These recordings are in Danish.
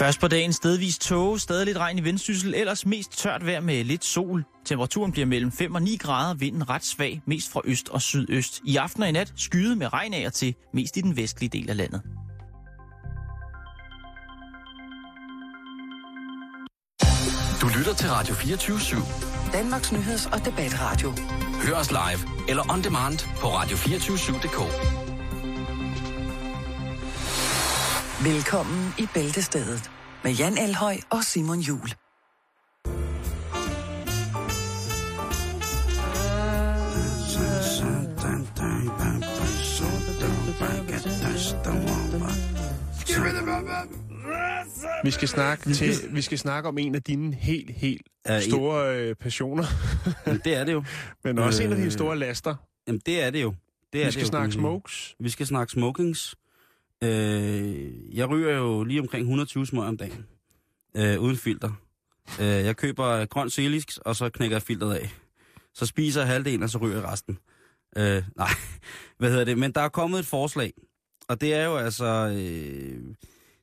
Først på dagen stedvis tåge, stadig lidt regn i vendsyssel, ellers mest tørt vejr med lidt sol. Temperaturen bliver mellem 5 og 9 grader, vinden ret svag, mest fra øst og sydøst. I aften og i nat skyde med regn af og til, mest i den vestlige del af landet. Du lytter til Radio 24-7. Danmarks Nyheds- og Debatradio. Hør os live eller on demand på radio247.dk. Velkommen i Bæltestedet med Jan Elhøj og Simon Jul. Vi skal snakke til, vi skal snakke om en af dine helt, helt en- store øh, passioner, det er det jo. men også en af dine Øh, store laster. Jamen, det er det jo. Det er Vi det skal jo, snakke sige. smokes. Vi skal snakke smokings. Øh, jeg ryger jo lige omkring 120 smøger om dagen. Øh, uden filter. Øh, jeg køber grøn selisk, og så knækker jeg filteret af. Så spiser jeg halvdelen, og så ryger jeg resten. Øh, nej, hvad hedder det? Men der er kommet et forslag. Og det er jo altså... Øh,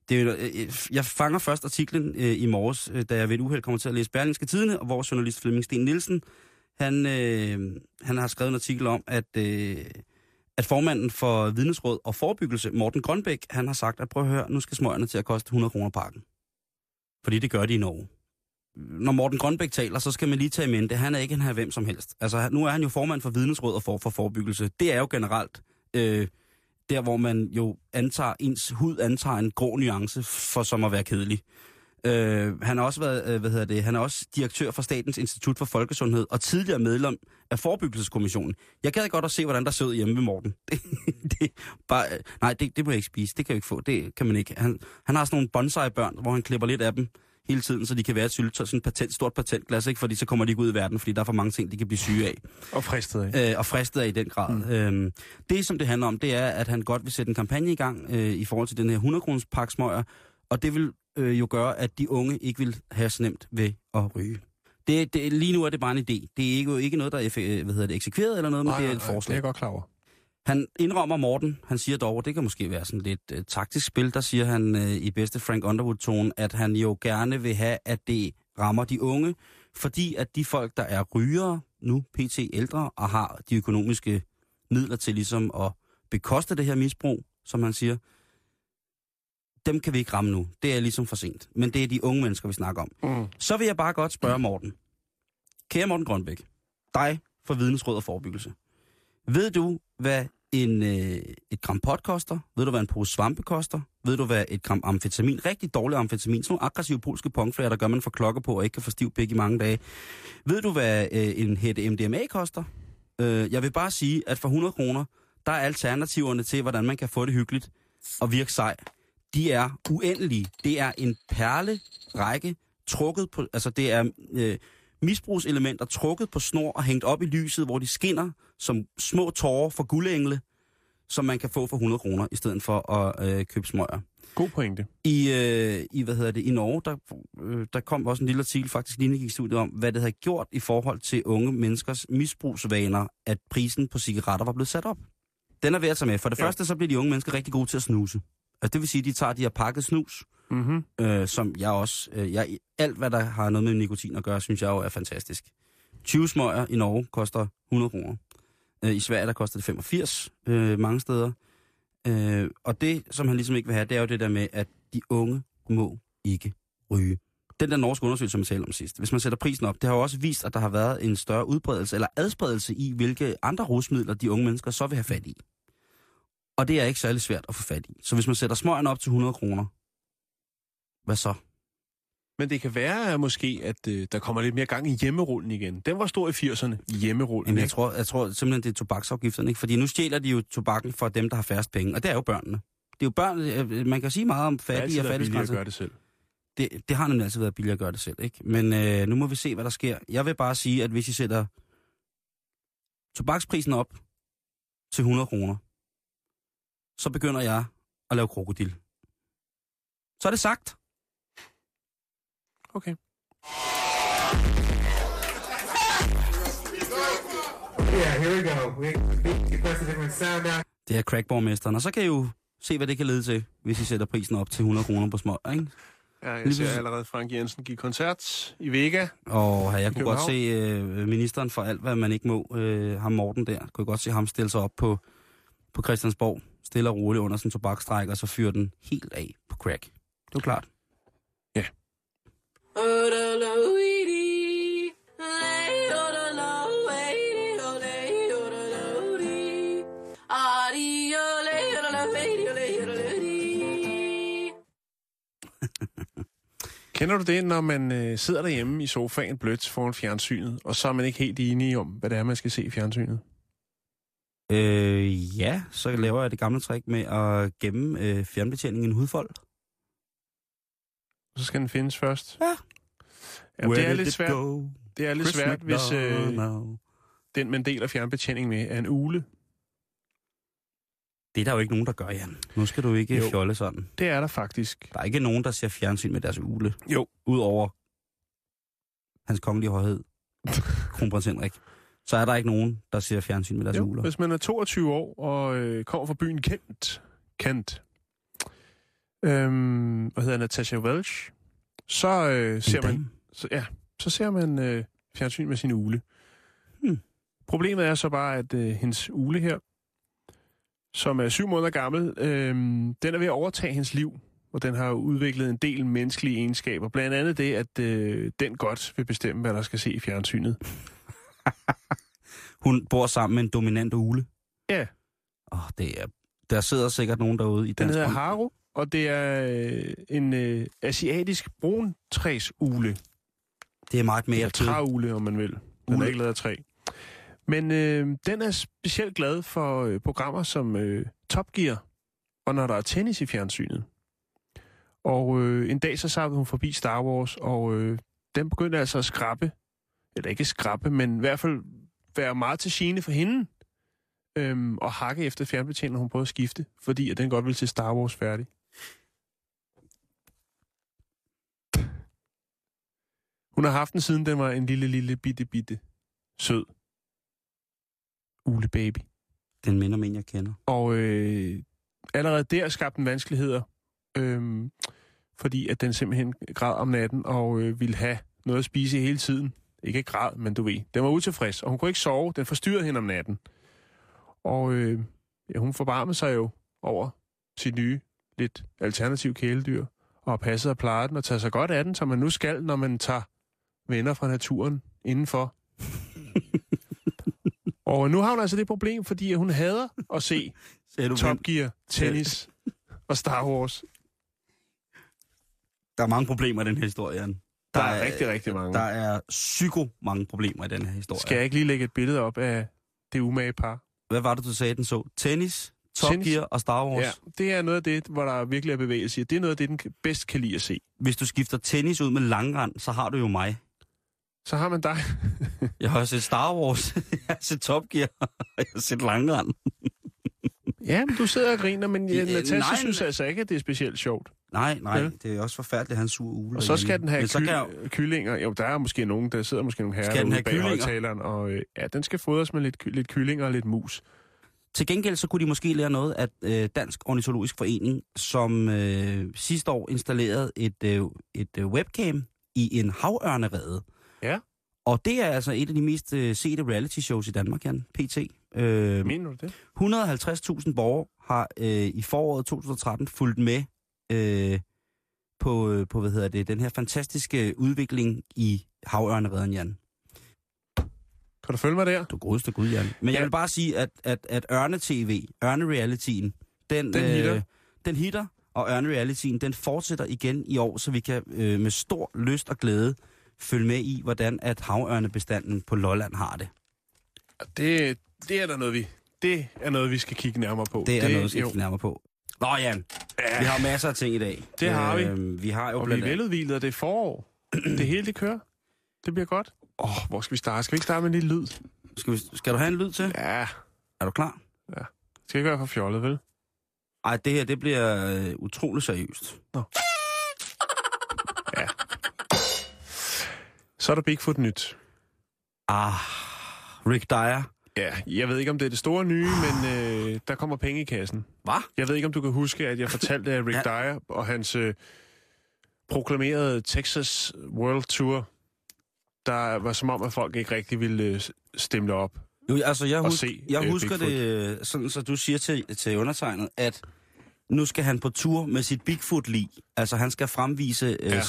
det er jo, øh, jeg fanger først artiklen øh, i morges, øh, da jeg ved et uheld kommer til at læse Berlingske Tidene, hvor journalist Flemming Sten Nielsen, han, øh, han har skrevet en artikel om, at, øh, at formanden for Vidnesråd og Forebyggelse, Morten Grønbæk, han har sagt, at prøv at høre, nu skal smøgerne til at koste 100 kroner pakken. Fordi det gør de i Norge. Når Morten Grønbæk taler, så skal man lige tage i mente, han er ikke en her hvem som helst. Altså, nu er han jo formand for Vidnesråd og for, for Forebyggelse. Det er jo generelt øh, der, hvor man jo antager, ens hud antager en grå nuance for som at være kedelig. Øh, han har også været, øh, hvad hedder det, han er også direktør for Statens Institut for Folkesundhed og tidligere medlem af Forebyggelseskommissionen. Jeg gad godt at se, hvordan der ud hjemme ved Morten. Det, det, bare, øh, nej, det, det må jeg ikke spise. Det kan jeg ikke få. Det kan man ikke. Han, han har sådan nogle bonsai-børn, hvor han klipper lidt af dem hele tiden, så de kan være et syltetøj, sådan et patent, stort patentglas, ikke? fordi så kommer de ikke ud i verden, fordi der er for mange ting, de kan blive syge af Og fristet af. øh, og fristet af i den grad. Mm. Øhm, det, som det handler om, det er, at han godt vil sætte en kampagne i gang øh, i forhold til den her 100 kroners pakke smøger, og det vil øh, jo gøre, at de unge ikke vil have så nemt ved at ryge. Det, det, lige nu er det bare en idé. Det er ikke, jo ikke noget, der er øh, hvad hedder det, eksekveret eller noget, men Nej, det er et nej, Det er forslag. jeg godt klar over. Han indrømmer Morten, han siger dog, og det kan måske være sådan lidt øh, taktisk spil, der siger han øh, i bedste Frank Underwood-tone, at han jo gerne vil have, at det rammer de unge, fordi at de folk, der er rygere, nu pt. ældre, og har de økonomiske midler til ligesom at bekoste det her misbrug, som han siger, dem kan vi ikke ramme nu. Det er ligesom for sent. Men det er de unge mennesker, vi snakker om. Mm. Så vil jeg bare godt spørge Morten. Kære Morten Grønbæk, dig for Vidensråd og Forebyggelse. Ved du, hvad en, øh, et gram pot koster? Ved du, hvad en pose svampe koster? Ved du, hvad et gram amfetamin, rigtig dårlig amfetamin, sådan nogle aggressive polske pongflager, der gør, man får klokker på og ikke kan få stiv pik i mange dage. Ved du, hvad øh, en hætte MDMA koster? Øh, jeg vil bare sige, at for 100 kroner, der er alternativerne til, hvordan man kan få det hyggeligt og virke sej. De er uendelige. Det er en perlerække trukket på, altså det er øh, misbrugselementer trukket på snor og hængt op i lyset, hvor de skinner som små tårer for guldengle, som man kan få for 100 kroner, i stedet for at øh, købe smøger. God pointe. I, øh, i, hvad hedder det, i Norge, der, øh, der kom også en lille artikel, faktisk lige gik studiet om, hvad det havde gjort i forhold til unge menneskers misbrugsvaner, at prisen på cigaretter var blevet sat op. Den er ved at tage med. For det Ja. første, så bliver de unge mennesker rigtig gode til at snuse. Altså det vil sige, at de tager de her pakket snus, Mm-hmm. øh, som jeg også, øh, jeg, alt hvad der har noget med nikotin at gøre, synes jeg jo er fantastisk. 20 smøger i Norge koster 100 kroner. Øh, I Sverige der koster det 85 øh, mange steder. Øh, og det, som han ligesom ikke vil have, det er jo det der med, at de unge må ikke ryge. Den der norske undersøgelse, som jeg talte om sidst, hvis man sætter prisen op, det har jo også vist, at der har været en større udbredelse eller adspredelse i, hvilke andre rusmidler de unge mennesker så vil have fat i. Og det er ikke særlig svært at få fat i. Så hvis man sætter smøgen op til 100 kroner, hvad så? Men det kan være måske, at øh, der kommer lidt mere gang i hjemmerullen igen. Den var stor i 80'erne. Hjemmerullen, Jamen, jeg ikke? tror, jeg tror simpelthen, det er tobaksafgifterne, ikke? Fordi nu stjæler de jo tobakken fra dem, der har færrest penge, og det er jo børnene. Det er jo børn, øh, man kan sige meget om Det fattige og at fattiggrænser. gøre det selv. Det, det har nemlig altid været billigere at gøre det selv, ikke? Men øh, nu må vi se, hvad der sker. Jeg vil bare sige, at hvis I sætter tobaksprisen op til 100 kroner, så begynder jeg at lave krokodil. Så er det sagt. Okay. Yeah, here we go. We, you press a different sound now. Det er crackborgmesteren, og så kan I jo se, hvad det kan lede til, hvis I sætter prisen op til 100 kroner på små, ikke? Ja, jeg Lige ser allerede Frank Jensen give koncert i Vega. Og jeg kunne godt se øh, ministeren for alt, hvad man ikke må, øh, ham Morten der, kunne jeg godt se ham stille sig op på, på Christiansborg, stille og roligt under en tobakstræk, og så fyre den helt af på crack. Det var klart. Kender du det, når man øh, sidder derhjemme i sofaen blødt foran fjernsynet, og så er man ikke helt enige om, hvad det er, man skal se i fjernsynet? Øh, ja, så laver jeg det gamle trick med at gemme øh, fjernbetjeningen i en hudfold. Så skal den findes først. Ja. ja det er lidt svært, Go? det er lidt Chris svært hvis øh, den, man deler fjernbetjening med, er en ule. Det er der jo ikke nogen, der gør, Jan. Nu skal du ikke jo. fjolle sådan. Det er der faktisk. Der er ikke nogen, der ser fjernsyn med deres ule. Jo. Udover hans kongelige højhed, kronprins Henrik. Så er der ikke nogen, der ser fjernsyn med deres Jo, uler. hvis man er 22 år og øh, kommer fra byen Kent, Kent øhm, hvad hedder Natasha Welch, så øh, ser man, så, ja, så ser man øh, fjernsyn med sin ule. Hmm. Problemet er så bare, at øh, hendes ule her, som er syv måneder gammel, øh, den er ved at overtage hendes liv, og den har udviklet en del menneskelige egenskaber. Blandt andet det, at øh, den godt vil bestemme, hvad der skal se i fjernsynet. Hun bor sammen med en dominant ule. Ja. Åh, det er... Der sidder sikkert nogen derude i Den dansk hedder ånd. Haru, og det er øh, en øh, asiatisk bruntræsule. Det er meget mere Eller til. træule, om man vil. Den er Ule. ikke lavet af træ. Men øh, den er specielt glad for øh, programmer som øh, Top Gear, og når der er tennis i fjernsynet. Og øh, en dag så sappede hun forbi Star Wars, og øh, den begyndte altså at skrappe, eller ikke skrappe, men i hvert fald være meget til gene for hende, øhm, og hakke efter fjernbetjeningen, hun prøvede at skifte, fordi at den godt ville til Star Wars færdig. Hun har haft den siden den var en lille, lille, bitte, bitte, sød ulebaby. Den minder mig en, jeg kender. Og øh, allerede der skabte den vanskeligheder, øh, fordi at den simpelthen græd om natten og øh, ville have noget at spise hele tiden. Ikke græd, men du ved. Den var utilfreds, og hun kunne ikke sove. Den forstyrrede hende om natten. Og øh, ja, hun forbarmede sig jo over sit nye, lidt alternativ kæledyr, og har passet og plejet den og taget sig godt af den, som man nu skal, når man tager venner fra naturen indenfor. og nu har hun altså det problem, fordi hun hader at se Top Gear, tennis og Star Wars. Der er mange problemer i den her historie, Jan. Der er rigtig, rigtig mange. Der er psyko mange problemer i den her historie. Skal jeg ikke lige lægge et billede op af det umage par? Hvad var det, du sagde, den så? Tennis, Top Tennis. Gear og Star Wars? Ja, det er noget af det, hvor der virkelig er bevægelse i. Det er noget af det, den bedst kan lide at se. Hvis du skifter tennis ud med langrand, så har du jo mig. Så har man dig. Jeg har set Star Wars, jeg har set Top Gear, og jeg har set langrand. Ja, men du sidder og griner, men ja, Natasha synes altså ikke, at det er specielt sjovt. Nej, nej, Ja. det er også forfærdeligt at have en sur ule. Og så skal den have Men så kan jeg, ky- kyllinger. Jo, der er måske nogen, der sidder måske nogle herrer Skal den have bag højtaleren, og øh, ja, den skal fodres med lidt, lidt kyllinger og lidt mus. Til gengæld så kunne de måske lære noget af øh, Dansk Ornitologisk Forening, som øh, sidste år installerede et, øh, et øh, webcam i en havørnerede. Ja. Og det er altså et af de mest øh, sete reality shows i Danmark, Jan, PT. Øh, Mener du det? 150.000 borgere har øh, i foråret 2013 fulgt med øh, på, øh, på hvad hedder det, den her fantastiske udvikling i havørnereden, Jan. Kan du følge mig der? Du godeste gud, Jan. Men jeg Ja. vil bare sige, at, at, at Ørne-TV, Ørne-realityen, den, Den hitter. den hitter, og Ørne-realityen, den fortsætter igen i år, så vi kan øh, med stor lyst og glæde følge med i, hvordan at havørnebestanden på Lolland har det. Det, det er der noget, vi... Det er noget, vi skal kigge nærmere på. Det er det, noget, vi skal jo. kigge nærmere på. Nå, Ja, vi har masser af ting i dag. Det har vi. Øh, vi har jo og vi er veludvilet, og det er forår. det hele, det kører. Det bliver godt. Åh, oh, hvor skal vi starte? Skal vi ikke starte med en lille lyd? Skal, vi, skal du have en lyd til? Ja, Er du klar? skal ikke være for fjollet, vel? Ej, det her, det bliver øh, utrolig seriøst. Så er der Bigfoot nyt. Ah, Rick Dyer. Ja, jeg ved ikke, om det er det store nye, men øh, der kommer penge i kassen. Hvad? Jeg ved ikke, om du kan huske, at jeg fortalte, at Rick Ja. Dyer og hans øh, proklamerede Texas World Tour, der var som om, at folk ikke rigtig ville øh, stemme op. Jo, altså jeg, Og husk, se, jeg øh, husker Bigfoot. det øh, sådan, så du siger til, til undertegnet, at nu skal han på tur med sit Bigfoot-lig. Altså han skal fremvise øh, Ja.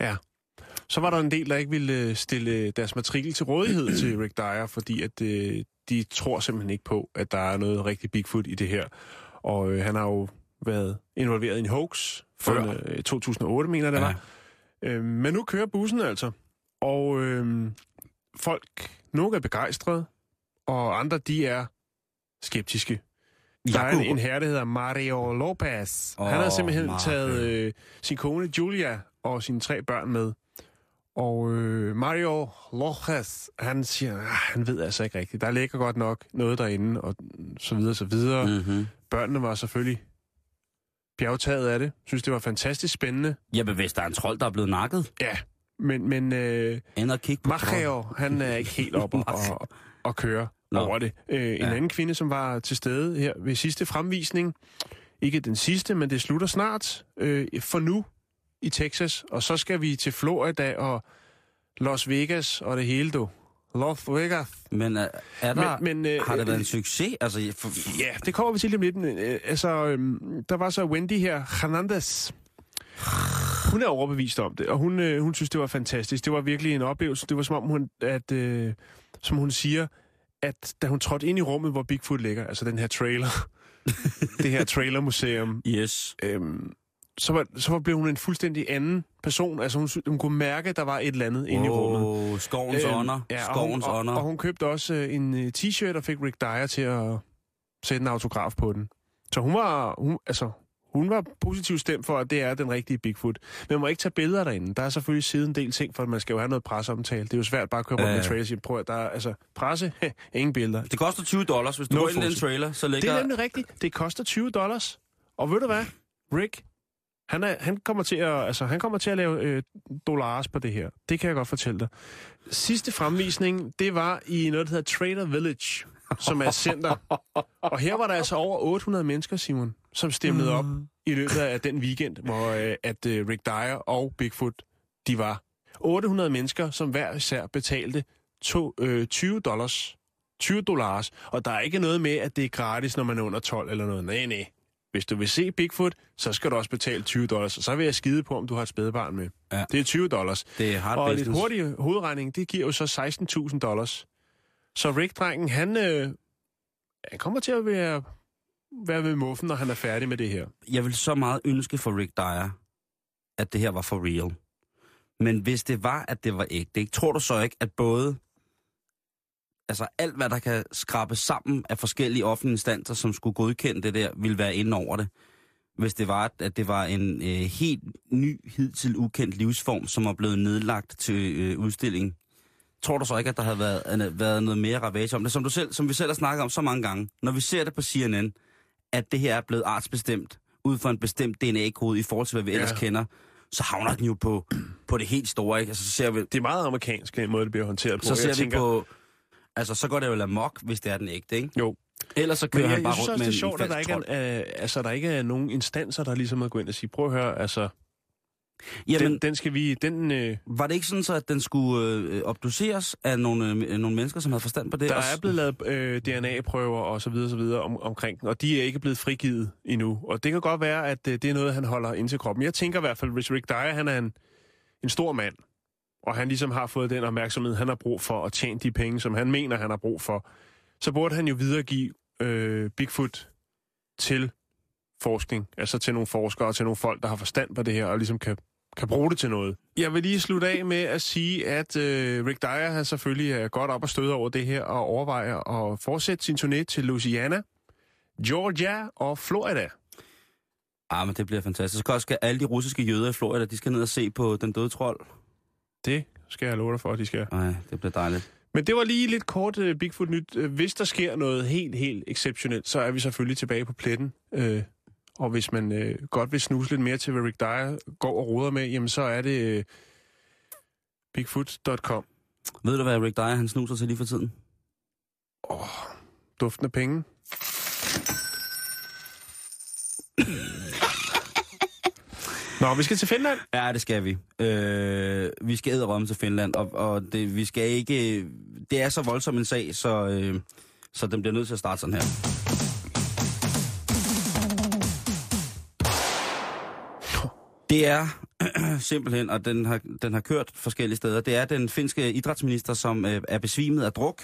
ja. Så var der en del, der ikke ville øh, stille deres matrikel til rådighed til Rick Dyer, fordi at øh, de tror simpelthen ikke på, at der er noget rigtig Bigfoot i det her. Og øh, han har jo været involveret i en hoax Før. fra øh, 2008, mener det var. Øh, men nu kører bussen altså. Og øh, folk, nogle er begejstrede, og andre, de er skeptiske. Der er en, en herre, der hedder Mario Lopez. Oh, han har simpelthen Mario. taget øh, sin kone Julia og sine tre børn med. Og øh, Mario Lopez, han siger, ah, han ved altså ikke rigtigt. Der ligger godt nok noget derinde, og så videre, så videre. Mm. Mm-hmm. Børnene var selvfølgelig bjergtaget af det. Synes, det var fantastisk spændende. Jamen, hvis der er en trold, der er blevet nakket, Ja, men, men øh, kigge på Mario, han er ikke helt oppe og, og køre Nå. over det. Øh, en Ja. anden kvinde, som var til stede her ved sidste fremvisning, ikke den sidste, men det slutter snart, øh, for nu i Texas, og så skal vi til Florida og Las Vegas og det hele, du. Las Vegas. Men er, er der, Men- men, øh, har det været øh, en succes? Altså, for, Ja, det kommer vi til lige om lidt. men, Øh, altså, øhm, der var så Wendy her, Hernandez. Hun er overbevist om det, og hun, øh, hun synes, det var fantastisk. Det var virkelig en oplevelse. Det var som om, hun, at, øh, som hun siger, at da hun trådte ind i rummet, hvor Bigfoot ligger, altså den her trailer, det her trailermuseum, yes. øhm, så, var, så var, blev hun en fuldstændig anden person. Altså hun, hun kunne mærke, at der var et eller andet inde i rummet. Skovens ånder. ja, og, skovens hun, og, ånder. og hun købte også øh, en øh, t-shirt og fik Rick Dyer til at sætte en autograf på den. Så hun var, hun, altså, hun var positivt stemt for, at det er den rigtige Bigfoot. Men man må ikke tage billeder derinde. Der er selvfølgelig siden en del ting, for man skal jo have noget presseomtale. Det er jo svært bare at køre rundt med og sige, prøv at der er, altså, presse, ingen billeder. Det koster 20 dollars, hvis du No går ind i den trailer, så Det ligger... er nemlig rigtigt. Det koster 20 dollars. Og ved du hvad? Rick, han, er, han, kommer, til at, altså, han kommer til at lave øh, dollars på det her. Det kan jeg godt fortælle dig. Sidste fremvisning, det var i noget, der hedder Trader Village, som er et center. Og her var der altså over 800 mennesker, Simon, som stemlede op i løbet af den weekend, hvor øh, at øh, Rick Dyer og Bigfoot, de var. 800 mennesker, som hver især betalte to, øh, 20 dollars. 20 dollars. Og der er ikke noget med, at det er gratis, når man er under 12 eller noget. Nej, nej. Hvis du vil se Bigfoot, så skal du også betale 20 dollars. Og så vil jeg skide på, om du har et spædebarn med. Ja. Det er 20 dollars. Det er hard Og lidt business. hurtig hovedregning, det giver jo så 16.000 dollars. Så Rick-drengen, han, øh, han kommer til at være, være ved muffen, når han er færdig med det her. Jeg vil så meget ønske for Rick Dyer, at det her var for real. Men hvis det var, at det var ægte, ikke? tror du så ikke, at både altså alt, hvad der kan skrabes sammen af forskellige offentlige instanser, som skulle godkende det der, ville være inde over det? Hvis det var, at det var en øh, helt ny, hidtil ukendt livsform, som er blevet nedlagt til øh, udstilling. Tror du så ikke, at der havde været, øh, været noget mere ravage om det? Som, du selv, som vi selv har snakket om så mange gange. Når vi ser det på CNN, at det her er blevet artsbestemt, ud fra en bestemt DNA-kode i forhold til, hvad vi Ja. ellers kender, så havner den jo på, på det helt store, ikke? Altså, så ser vi, Det er meget amerikansk, den måde, det bliver håndteret på. så ser Jeg vi tænker, på... Altså, så går det jo amok, hvis det er den ægte, ikke? Jo. Ellers så Men kører jeg, han jeg bare synes rundt også, med det er sjovt, at der ikke er, øh, altså, der ikke er nogen instanser, der ligesom er gået ind og sige, prøv at høre, altså, Jamen, den, den skal vi, den, øh, var det ikke sådan så, at den skulle øh, obduceres af nogle, øh, nogle mennesker, som havde forstand på det? der Og er blevet lavet øh, DNA-prøver og så videre, så videre om, omkring den, og de er ikke blevet frigivet endnu. Og det kan godt være, at øh, det er noget, han holder ind til kroppen. Jeg tænker i hvert fald, hvis Rick Dyer, han er en, en stor mand, og han ligesom har fået den opmærksomhed, han har brug for, at tjene de penge, som han mener, han har brug for, så burde han jo videregive øh, Bigfoot til forskning, altså til nogle forskere og til nogle folk, der har forstand på det her, og ligesom kan, kan bruge det til noget. Jeg vil lige slutte af med at sige, at øh, Rick Dyer har selvfølgelig er godt op og støde over det her, og overvejer at fortsætte sin turné til Louisiana, Georgia og Florida. Ah, men det bliver fantastisk. Så skal alle de russiske jøder i Florida, de skal ned og se på den døde trold. Det skal jeg love dig for, at de skal. Nej, det bliver dejligt. Men det var lige lidt kort uh, Bigfoot-nyt. Uh, hvis der sker noget helt, helt exceptionelt, så er vi selvfølgelig tilbage på pletten. Uh, og hvis man uh, godt vil snuse lidt mere til, hvad Rick Dyer går og roder med, jamen så er det uh, bigfoot.com. Ved du, hvad Rick Dyer han snuser til lige for tiden? Duften af penge. Nå, vi skal til Finland. Ja, det skal vi. Øh, vi skal æde til Finland, og, og det, vi skal ikke... Det er så voldsom en sag, så, øh, så den bliver nødt til at starte sådan her. Det er simpelthen, og den har, den har kørt forskellige steder, det er den finske idrætsminister, som øh, er besvimet af druk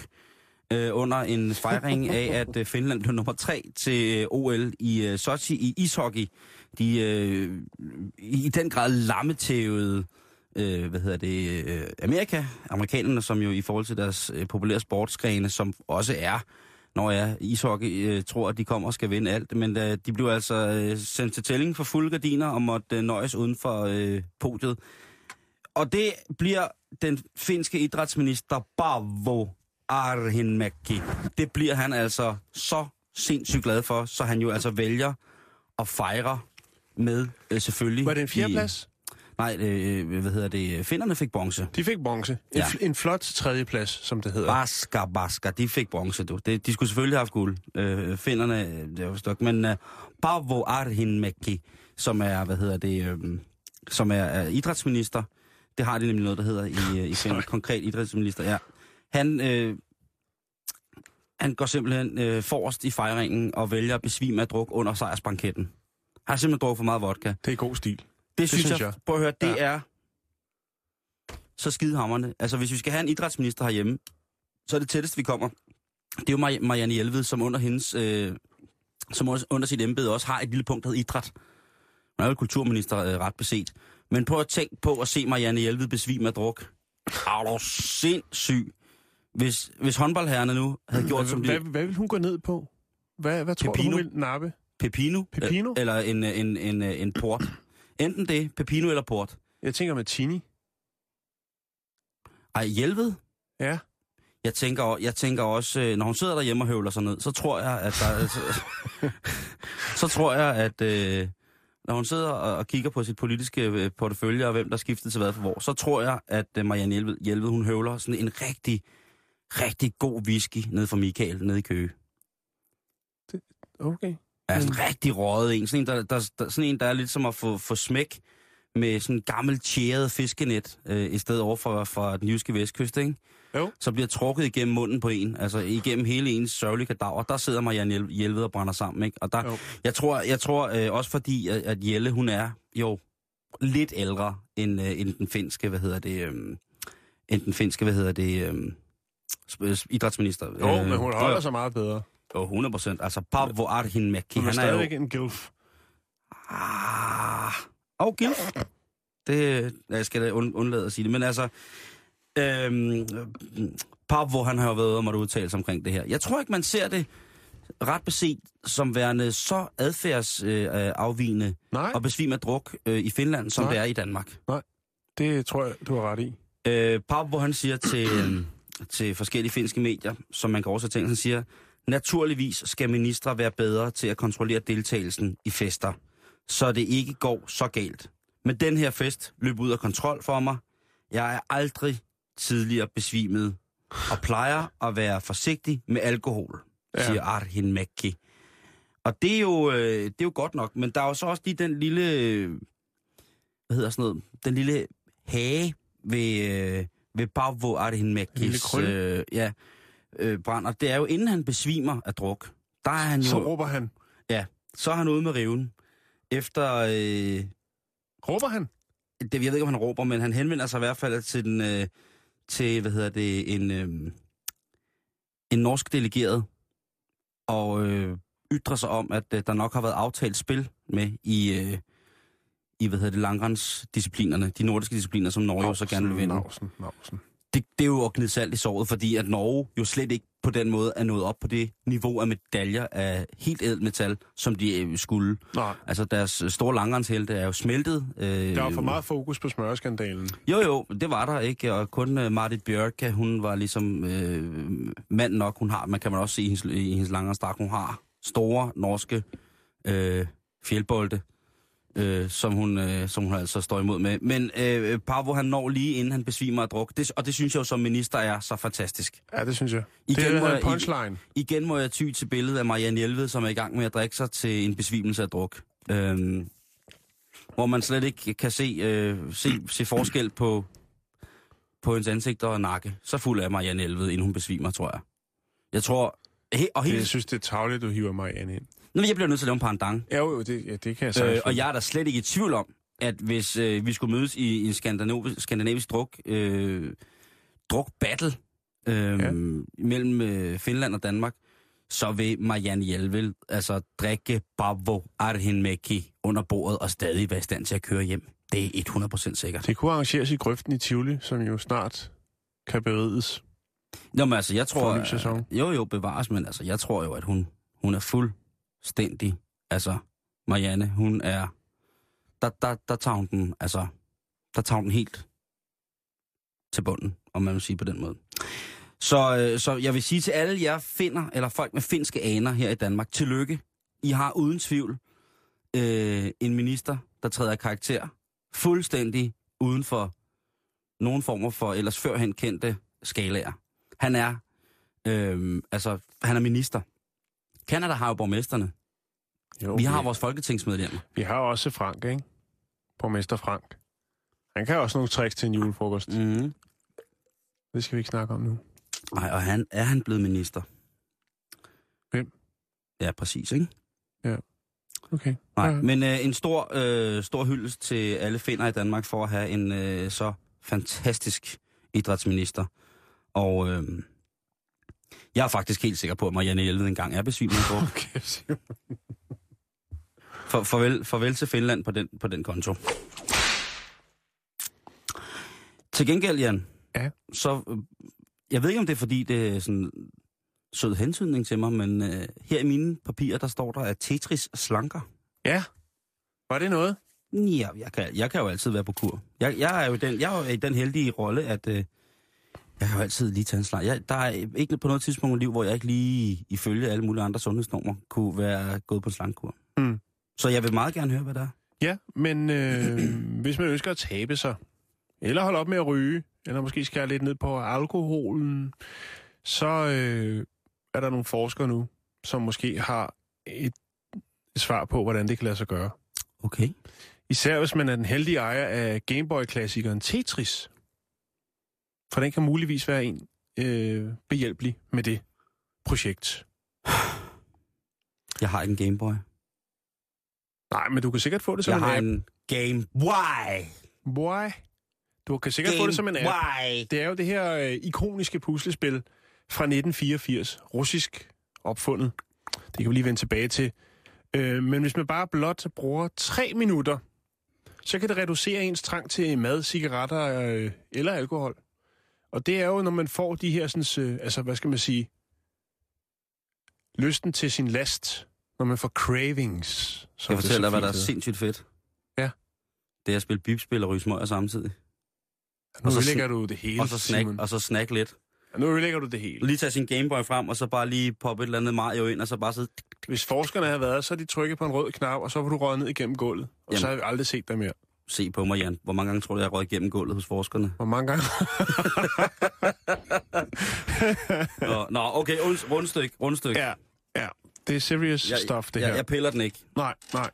øh, under en fejring af, at øh, Finland blev nummer tre til øh, OL i øh, Sochi i ishockey. De øh, i den grad lammetævede øh, hvad hedder det, øh, Amerika, amerikanerne, som jo i forhold til deres øh, populære sportsgrene, som også er når jeg ishockey øh, tror, at de kommer og skal vinde alt. Men øh, de blev altså øh, sendt til tælling for fulde gardiner og måtte øh, nøjes uden for øh, podiet. Og det bliver den finske idrætsminister Bavo Arhinmäki. Det bliver han altså så sindssygt glad for, så han jo altså vælger at fejre med øh, selvfølgelig... Var det en fjerdeplads? Nej, øh, hvad hedder det? Finderne fik bronze. De fik bronze. En, Ja. en flot tredjeplads, som det hedder. Basker, basker, de fik bronze, du. Det, de skulle selvfølgelig have haft guld. Øh, finderne, øh, det var stok. Men øh, Paavo Arhinmäki, som er, hvad hedder det, øh, som er, er idrætsminister, det har de nemlig noget, der hedder i, øh, i Finland. Konkret idrætsminister, ja. Han, øh, han går simpelthen øh, forrest i fejringen og vælger at besvime af druk under sejrsbanketten. Har simpelthen drukket for meget vodka. Det er god stil. Det synes, synes jeg, jeg. prøv at høre, det Ja. er så skidehammerne. Altså, hvis vi skal have en idrætsminister herhjemme, så er det tætteste, vi kommer. Det er jo Mari- Marianne Hjelved, som under hendes, øh, som også under sit embede også har et lille punkt, der hedder idræt. Hun er jo kulturminister øh, ret beset. Men prøv at tænke på at se Marianne Hjelved besvime af druk. Er du sindssyg? Hvis, hvis håndboldherrerne nu havde gjort som hvad, de... hvad vil hun gå ned på? Hvad, hvad tror Pepino. du, hun vil nappe? Pepino, Pepino? øh, eller en, en, en, en port. Enten det, Pepino eller port. Jeg tænker med Tini. Ej, Hjelved? Ja. Jeg tænker, jeg tænker også, øh, når hun sidder derhjemme og høvler sig ned, så tror jeg, at der, så, så tror jeg, at øh, når hun sidder og, kigger på sit politiske øh, portefølje og hvem der skifter til hvad for hvor, så tror jeg, at øh, Marianne Hjelved, Hjelved, hun høvler sådan en rigtig, rigtig god whisky ned fra Michael, nede i Køge. Okay. Ja, sådan en rigtig røget en. Sådan en, der, der, der, sådan en, der er lidt som at få, få smæk med sådan en gammel tjæret fiskenet, øh, i stedet over for, for den jyske vestkyst, ikke? Jo. Så bliver trukket igennem munden på en, altså igennem hele ens sørgelige kadaver. Der sidder Marianne Hjel- Hjelved og brænder sammen, ikke? Og der, Jo. jeg tror, jeg tror øh, også fordi, at, at Jelle, hun er jo lidt ældre end, øh, end den finske, hvad hedder det, øh, end den finske, hvad hedder det, øh, idrætsminister. Jo, Øh, men hun holder jo, sig meget bedre. Jo, 100 procent. Altså, Paavo Arhinmäki, Hun er han er jo... stadigvæk en gilf. Ah, og Gilf. Det, jeg skal da und, undlade at sige det, men altså, øhm, Pablo, han har jo været og måtte udtale sig omkring det her. Jeg tror ikke, man ser det ret beset som værende så adfærdsafvigende øh, Nej, og besvime af druk øh, i Finland, som Nej. det er i Danmark. det tror jeg, du har ret i. Øh, Pablo, han siger til, øh, til forskellige finske medier, som man kan oversætte til, han siger, naturligvis skal ministre være bedre til at kontrollere deltagelsen i fester, så det ikke går så galt. Men den her fest løb ud af kontrol for mig. Jeg er aldrig tidligere besvimet og plejer at være forsigtig med alkohol, Ja. siger Arhin Mekki. Og det er, jo, øh, det er jo godt nok, men der er jo så også lige den lille, hvad hedder sådan noget, den lille hage ved, øh, ved Pavo Arhin Mekkis øh, ja, øh, brand. Og det er jo inden han besvimer af druk, der er han jo, Så råber han. så er han ude med riven. Efter, øh, Råber han? det, jeg ved ikke, om han råber, men han henvender sig i hvert fald til den, øh, til, hvad hedder det, en, øh, en norsk delegeret, og øh, ytrer sig om, at øh, der nok har været aftalt spil med i, øh, i hvad hedder det, langrensdisciplinerne, de nordiske discipliner, som Norge jo så gerne vil vinde. Nausen, nausen. Det, det er jo at gnide salt i såret, fordi at Norge jo slet ikke på den måde er nået op på det niveau af medaljer af helt ædelt metal, som de øh, skulle. Nej, Altså deres øh, store langrenshelte er jo smeltet. Øh, der var for meget fokus på smørskandalen. Jo, jo, det var der ikke, og kun uh, Martit Bjørka, hun var ligesom øh, mand nok, hun har, man kan man også se i hendes, i hendes lange strak, hun har store norske øh, fjeldbolde, øh, som, hun, øh, som hun altså står imod med. Men øh, Pavo, han når lige inden han besvimer af druk, det, og det synes jeg jo som minister er så fantastisk. Ja, det synes jeg. Igen det må er en jeg- punchline. Igen må jeg ty til billedet af Marianne Hjelved, som er i gang med at drikke sig til en besvimelse af druk. Øhm, hvor man slet ikke kan se, øh, se, se forskel på, på hendes ansigt og nakke. Så fuld er Marianne Elved, inden hun besvimer, tror jeg. Jeg tror... He, og helt, jeg synes, det er tavligt, du hiver mig ind. Nu, jeg bliver nødt til at lave en pandang. Ja, jo, det, ja, det kan jeg sagtens. Øh, og jeg er da slet ikke i tvivl om, at hvis øh, vi skulle mødes i, i en skandinavisk, skandinavisk druk, øh, druk battle øh, Ja. mellem øh, Finland og Danmark, så vil Marianne Hjelvel altså drikke Bavo Arhinmäki under bordet og stadig være i stand til at køre hjem. Det er 100% sikkert. Det kunne arrangeres i grøften i Tivoli, som jo snart kan berides. Nå, men altså, jeg tror... For en ny sæson. Jo, jo, bevares, men altså, jeg tror jo, at hun, hun er fuldstændig... Altså, Marianne, hun er... Der, der, der tager hun den, altså... Der tager hun den helt til bunden, om man vil sige på den måde. Så, øh, så jeg vil sige til alle jer finder, eller folk med finske aner her i Danmark, tillykke. I har uden tvivl øh, en minister, der træder i karakter fuldstændig uden for nogen former for ellers førhen kendte skalaer. Han er, øh, altså, han er minister. Kanada har jo borgmesterne. Jo, Vi har vores folketingsmedlemmer. vi har også Frank, ikke? Borgmester Frank. Han kan også nogle tricks til en julefrokost. Mm. Det skal vi ikke snakke om nu. Ej, og han, er han blevet minister? Hvem? Ja, præcis, ikke? Okay. Nej, Ja. men øh, en stor, øh, stor hyldest til alle finder i Danmark for at have en øh, så fantastisk idrætsminister. Og øh, jeg er faktisk helt sikker på, at Marianne Hjelved engang er besvimet på. Okay. For, farvel, farvel til Finland på den, på den konto. Til gengæld, Jan, Ja. så... Jeg ved ikke, om det er, fordi det er sådan sød hensynning til mig, men øh, her i mine papirer, der står der, at Tetris slanker. Ja. Var det noget? Ja, jeg kan, jeg kan jo altid være på kur. Jeg, jeg er jo den, jeg er jo i den heldige rolle, at øh, jeg kan jo altid lige tage en slag. Jeg, der er ikke på noget tidspunkt i liv, hvor jeg ikke lige ifølge alle mulige andre sundhedsnormer kunne være gået på en slangkur. Mm. Så jeg vil meget gerne høre, hvad der er. Ja, men øh, hvis man ønsker at tabe sig, eller holde op med at ryge, eller måske skære lidt ned på alkoholen, så øh, er der nogle forskere nu, som måske har et svar på, hvordan det kan lade sig gøre. Okay. Især hvis man er den heldige ejer af Gameboy-klassikeren Tetris. For den kan muligvis være en øh, behjælpelig med det projekt. Jeg har ikke en Gameboy. Nej, men du kan sikkert få det som Jeg en har app. en Game Why? Boy. Du kan sikkert få det som en app. Why? Det er jo det her øh, ikoniske puslespil fra 1984, russisk opfundet. Det kan vi lige vende tilbage til. Øh, men hvis man bare blot bruger tre minutter, så kan det reducere ens trang til mad, cigaretter øh, eller alkohol. Og det er jo, når man får de her, sådan, øh, altså hvad skal man sige, lysten til sin last, når man får cravings. Som jeg det fortælle så dig, hvad der er sindssygt fedt? Ja. Det er at spille bipspil og ryge smøger samtidig. Nu og så ødelægger sn- du det hele, Og så snack, Simon. og så snack lidt. Nu ødelægger du det hele. Lige tage sin Gameboy frem, og så bare lige poppe et eller andet Mario ind, og så bare sidde... Hvis forskerne havde været, så havde de trykket på en rød knap, og så var du røget ned igennem gulvet. Og Jamen. så har vi aldrig set dig mere. Se på mig, Jan. Hvor mange gange tror du, jeg har igennem gulvet hos forskerne? Hvor mange gange? Nå, nå okay, rund- rundstykke, rundstykke. ja, ja. Det er serious jeg, stuff, det jeg, her. Jeg piller den ikke. Nej, nej.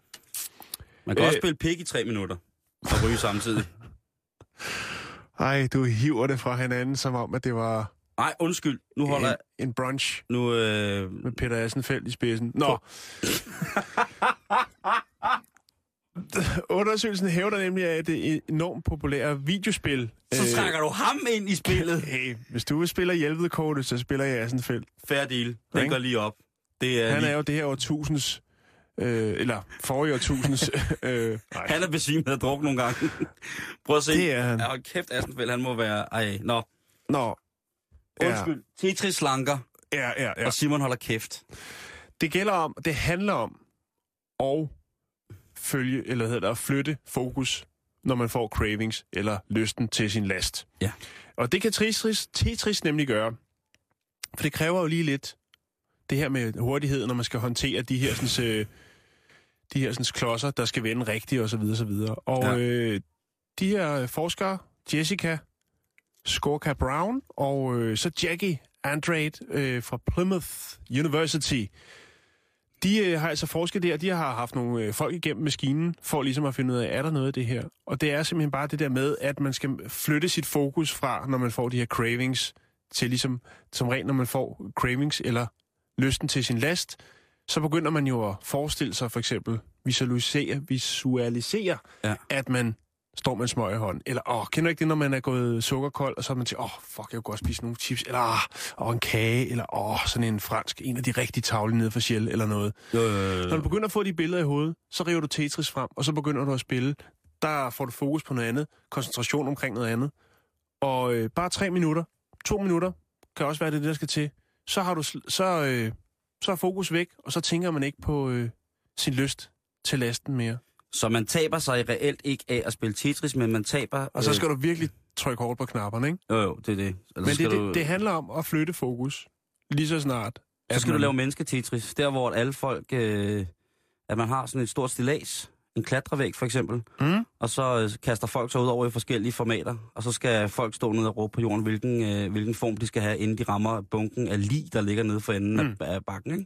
Man kan Øh. også spille pik i tre minutter og ryge samtidig. Ej, du hiver det fra hinanden, som om, at det var Nej, undskyld. Nu holder jeg... en, en brunch Nu, øh, med Peter Assenfeldt i spidsen. Nå. Undersøgelsen hævder nemlig, at det er enormt populære videospil. så øh, trækker du ham ind i spillet. Hey, hvis du spiller Hjelvedkortet, så spiller jeg Assenfeldt. Fair deal. Den går lige op. Det er Han lige... er jo det her årtusinds, øh, eller forrige årtusinds, øh, Han er besvimet af druk nogle gange. Prøv at se. Det er han. Ja, hold kæft, Assenfeldt, han må være... Ej, nå. Nå, Undskyld. Tetris slanker, ja, ja, ja. ja. og Simon holder kæft. Det gælder om, det handler om at følge, eller hvad hedder det, at flytte fokus, når man får cravings eller lysten til sin last. Ja. Og det kan Tetris, Tetris nemlig gøre. For det kræver jo lige lidt det her med hurtighed, når man skal håndtere de her, sådan, øh, de her sådan, klodser, der skal vende rigtigt osv. Og, så videre. og ja. øh, de her forskere, Jessica Skorka Brown og øh, så Jackie Andrade øh, fra Plymouth University, de øh, har altså forsket der, de har haft nogle øh, folk igennem maskinen, for ligesom at finde ud af, er der noget af det her? Og det er simpelthen bare det der med, at man skal flytte sit fokus fra, når man får de her cravings, til ligesom, som rent når man får cravings eller lysten til sin last, så begynder man jo at forestille sig for eksempel, visualisere, visualisere Ja. at man står med en smøg i hånden. Eller, åh, kender du ikke det, når man er gået sukkerkold, og så er man til, åh, fuck, jeg kunne godt spise nogle chips, eller, åh, åh, en kage, eller, åh, sådan en fransk, en af de rigtig tavle nede for Shell, eller noget. Jo, Når du begynder at få de billeder i hovedet, så river du Tetris frem, og så begynder du at spille. Der får du fokus på noget andet, koncentration omkring noget andet. Og øh, bare tre minutter, to minutter, kan også være det, der skal til. Så har du så, øh, så er fokus væk, og så tænker man ikke på øh, sin lyst til lasten mere. Så man taber sig reelt ikke af at spille Tetris, men man taber... Og så skal du virkelig trykke hårdt på knapperne, ikke? Øh, jo, jo, det er det. Ellers Men det, skal det, du, det handler om at flytte fokus lige så snart. så skal du man- lave menneske-Tetris. Der, hvor alle folk... Øh, at man har sådan et stort stilas. En klatrevæg, for eksempel. Mm? Og så øh, kaster folk sig ud over i forskellige formater. Og så skal folk stå nede og råbe på jorden, hvilken, øh, hvilken form de skal have, inden de rammer bunken af lig, der ligger nede for enden Mm. af, af bakken, ikke?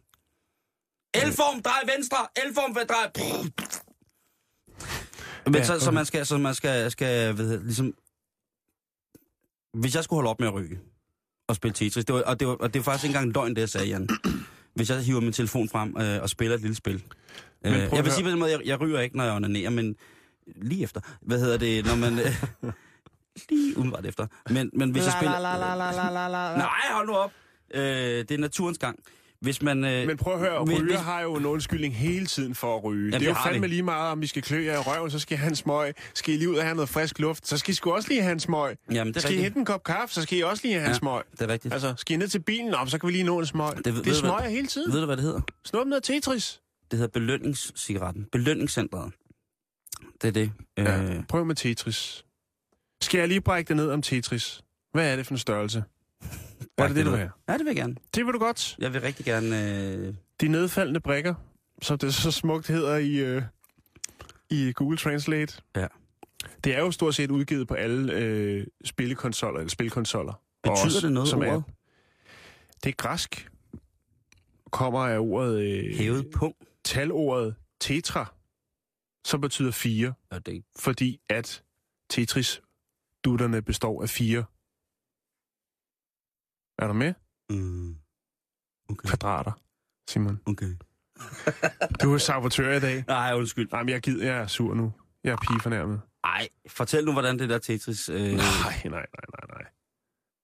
L-form, drej venstre! L-form, vil drej... Men Ja, så, så okay. man skal, så man skal, skal det, ligesom... Hvis jeg skulle holde op med at ryge og spille Tetris, det var, og, det var, og det var faktisk ikke engang en døgn, det jeg sagde, Jan. Hvis jeg hiver min telefon frem øh, og spiller et lille spil. Øh, jeg vil høre- sige på den måde, jeg, jeg ryger ikke, når jeg onanerer, men lige efter. Hvad hedder det, når man... Øh, lige umiddelbart efter. Men, men hvis jeg spiller... Nej, hold nu op. Øh, det er naturens gang. Hvis man... Øh, Men prøv at høre, ryger hvis- har jo en undskyldning hele tiden for at ryge. Jamen, det er det jo fandme de. lige meget, om vi skal klø jer i røven, så skal I en smøg. Skal I lige ud og have noget frisk luft, så skal I sgu også lige have en smøg. Jamen, det er skal I rigtigt. hente en kop kaffe, så skal I også lige have en Ja. smøg. Det er rigtigt. Altså, skal I ned til bilen, op, så kan vi lige nå en smøg. Det, det hvad- smøger hele tiden. Ved du, hvad det hedder? Snup noget Tetris. Det hedder belønningscigaretten. Belønningscentret. Det er det. Ja. Øh, Prøv med Tetris. Skal jeg lige brække det ned om Tetris? Hvad er det for en størrelse? Er det det, du vil have? Ja, det vil jeg gerne. Det vil du godt. Jeg vil rigtig gerne... Øh, De nedfaldende brikker, som det så smukt hedder i, øh, i Google Translate. Ja. Det er jo stort set udgivet på alle øh, spillekonsoller, eller spilkonsoller. Betyder også det noget, som ordet? Er, det er græsk. Kommer af ordet... Øh, Hævet punkt. talordet tetra, som betyder fire, Ja, det fordi at Tetris-dutterne består af fire. Er du med? Mm. Okay. Kvadrater, Simon. okay. Du er sabotør i dag. Nej, undskyld. Nej, men jeg gider, jeg er sur nu. Jeg er pigefornærmet. Ej, fortæl nu, hvordan det der Tetris... Øh, Nej, nej, nej, nej, nej.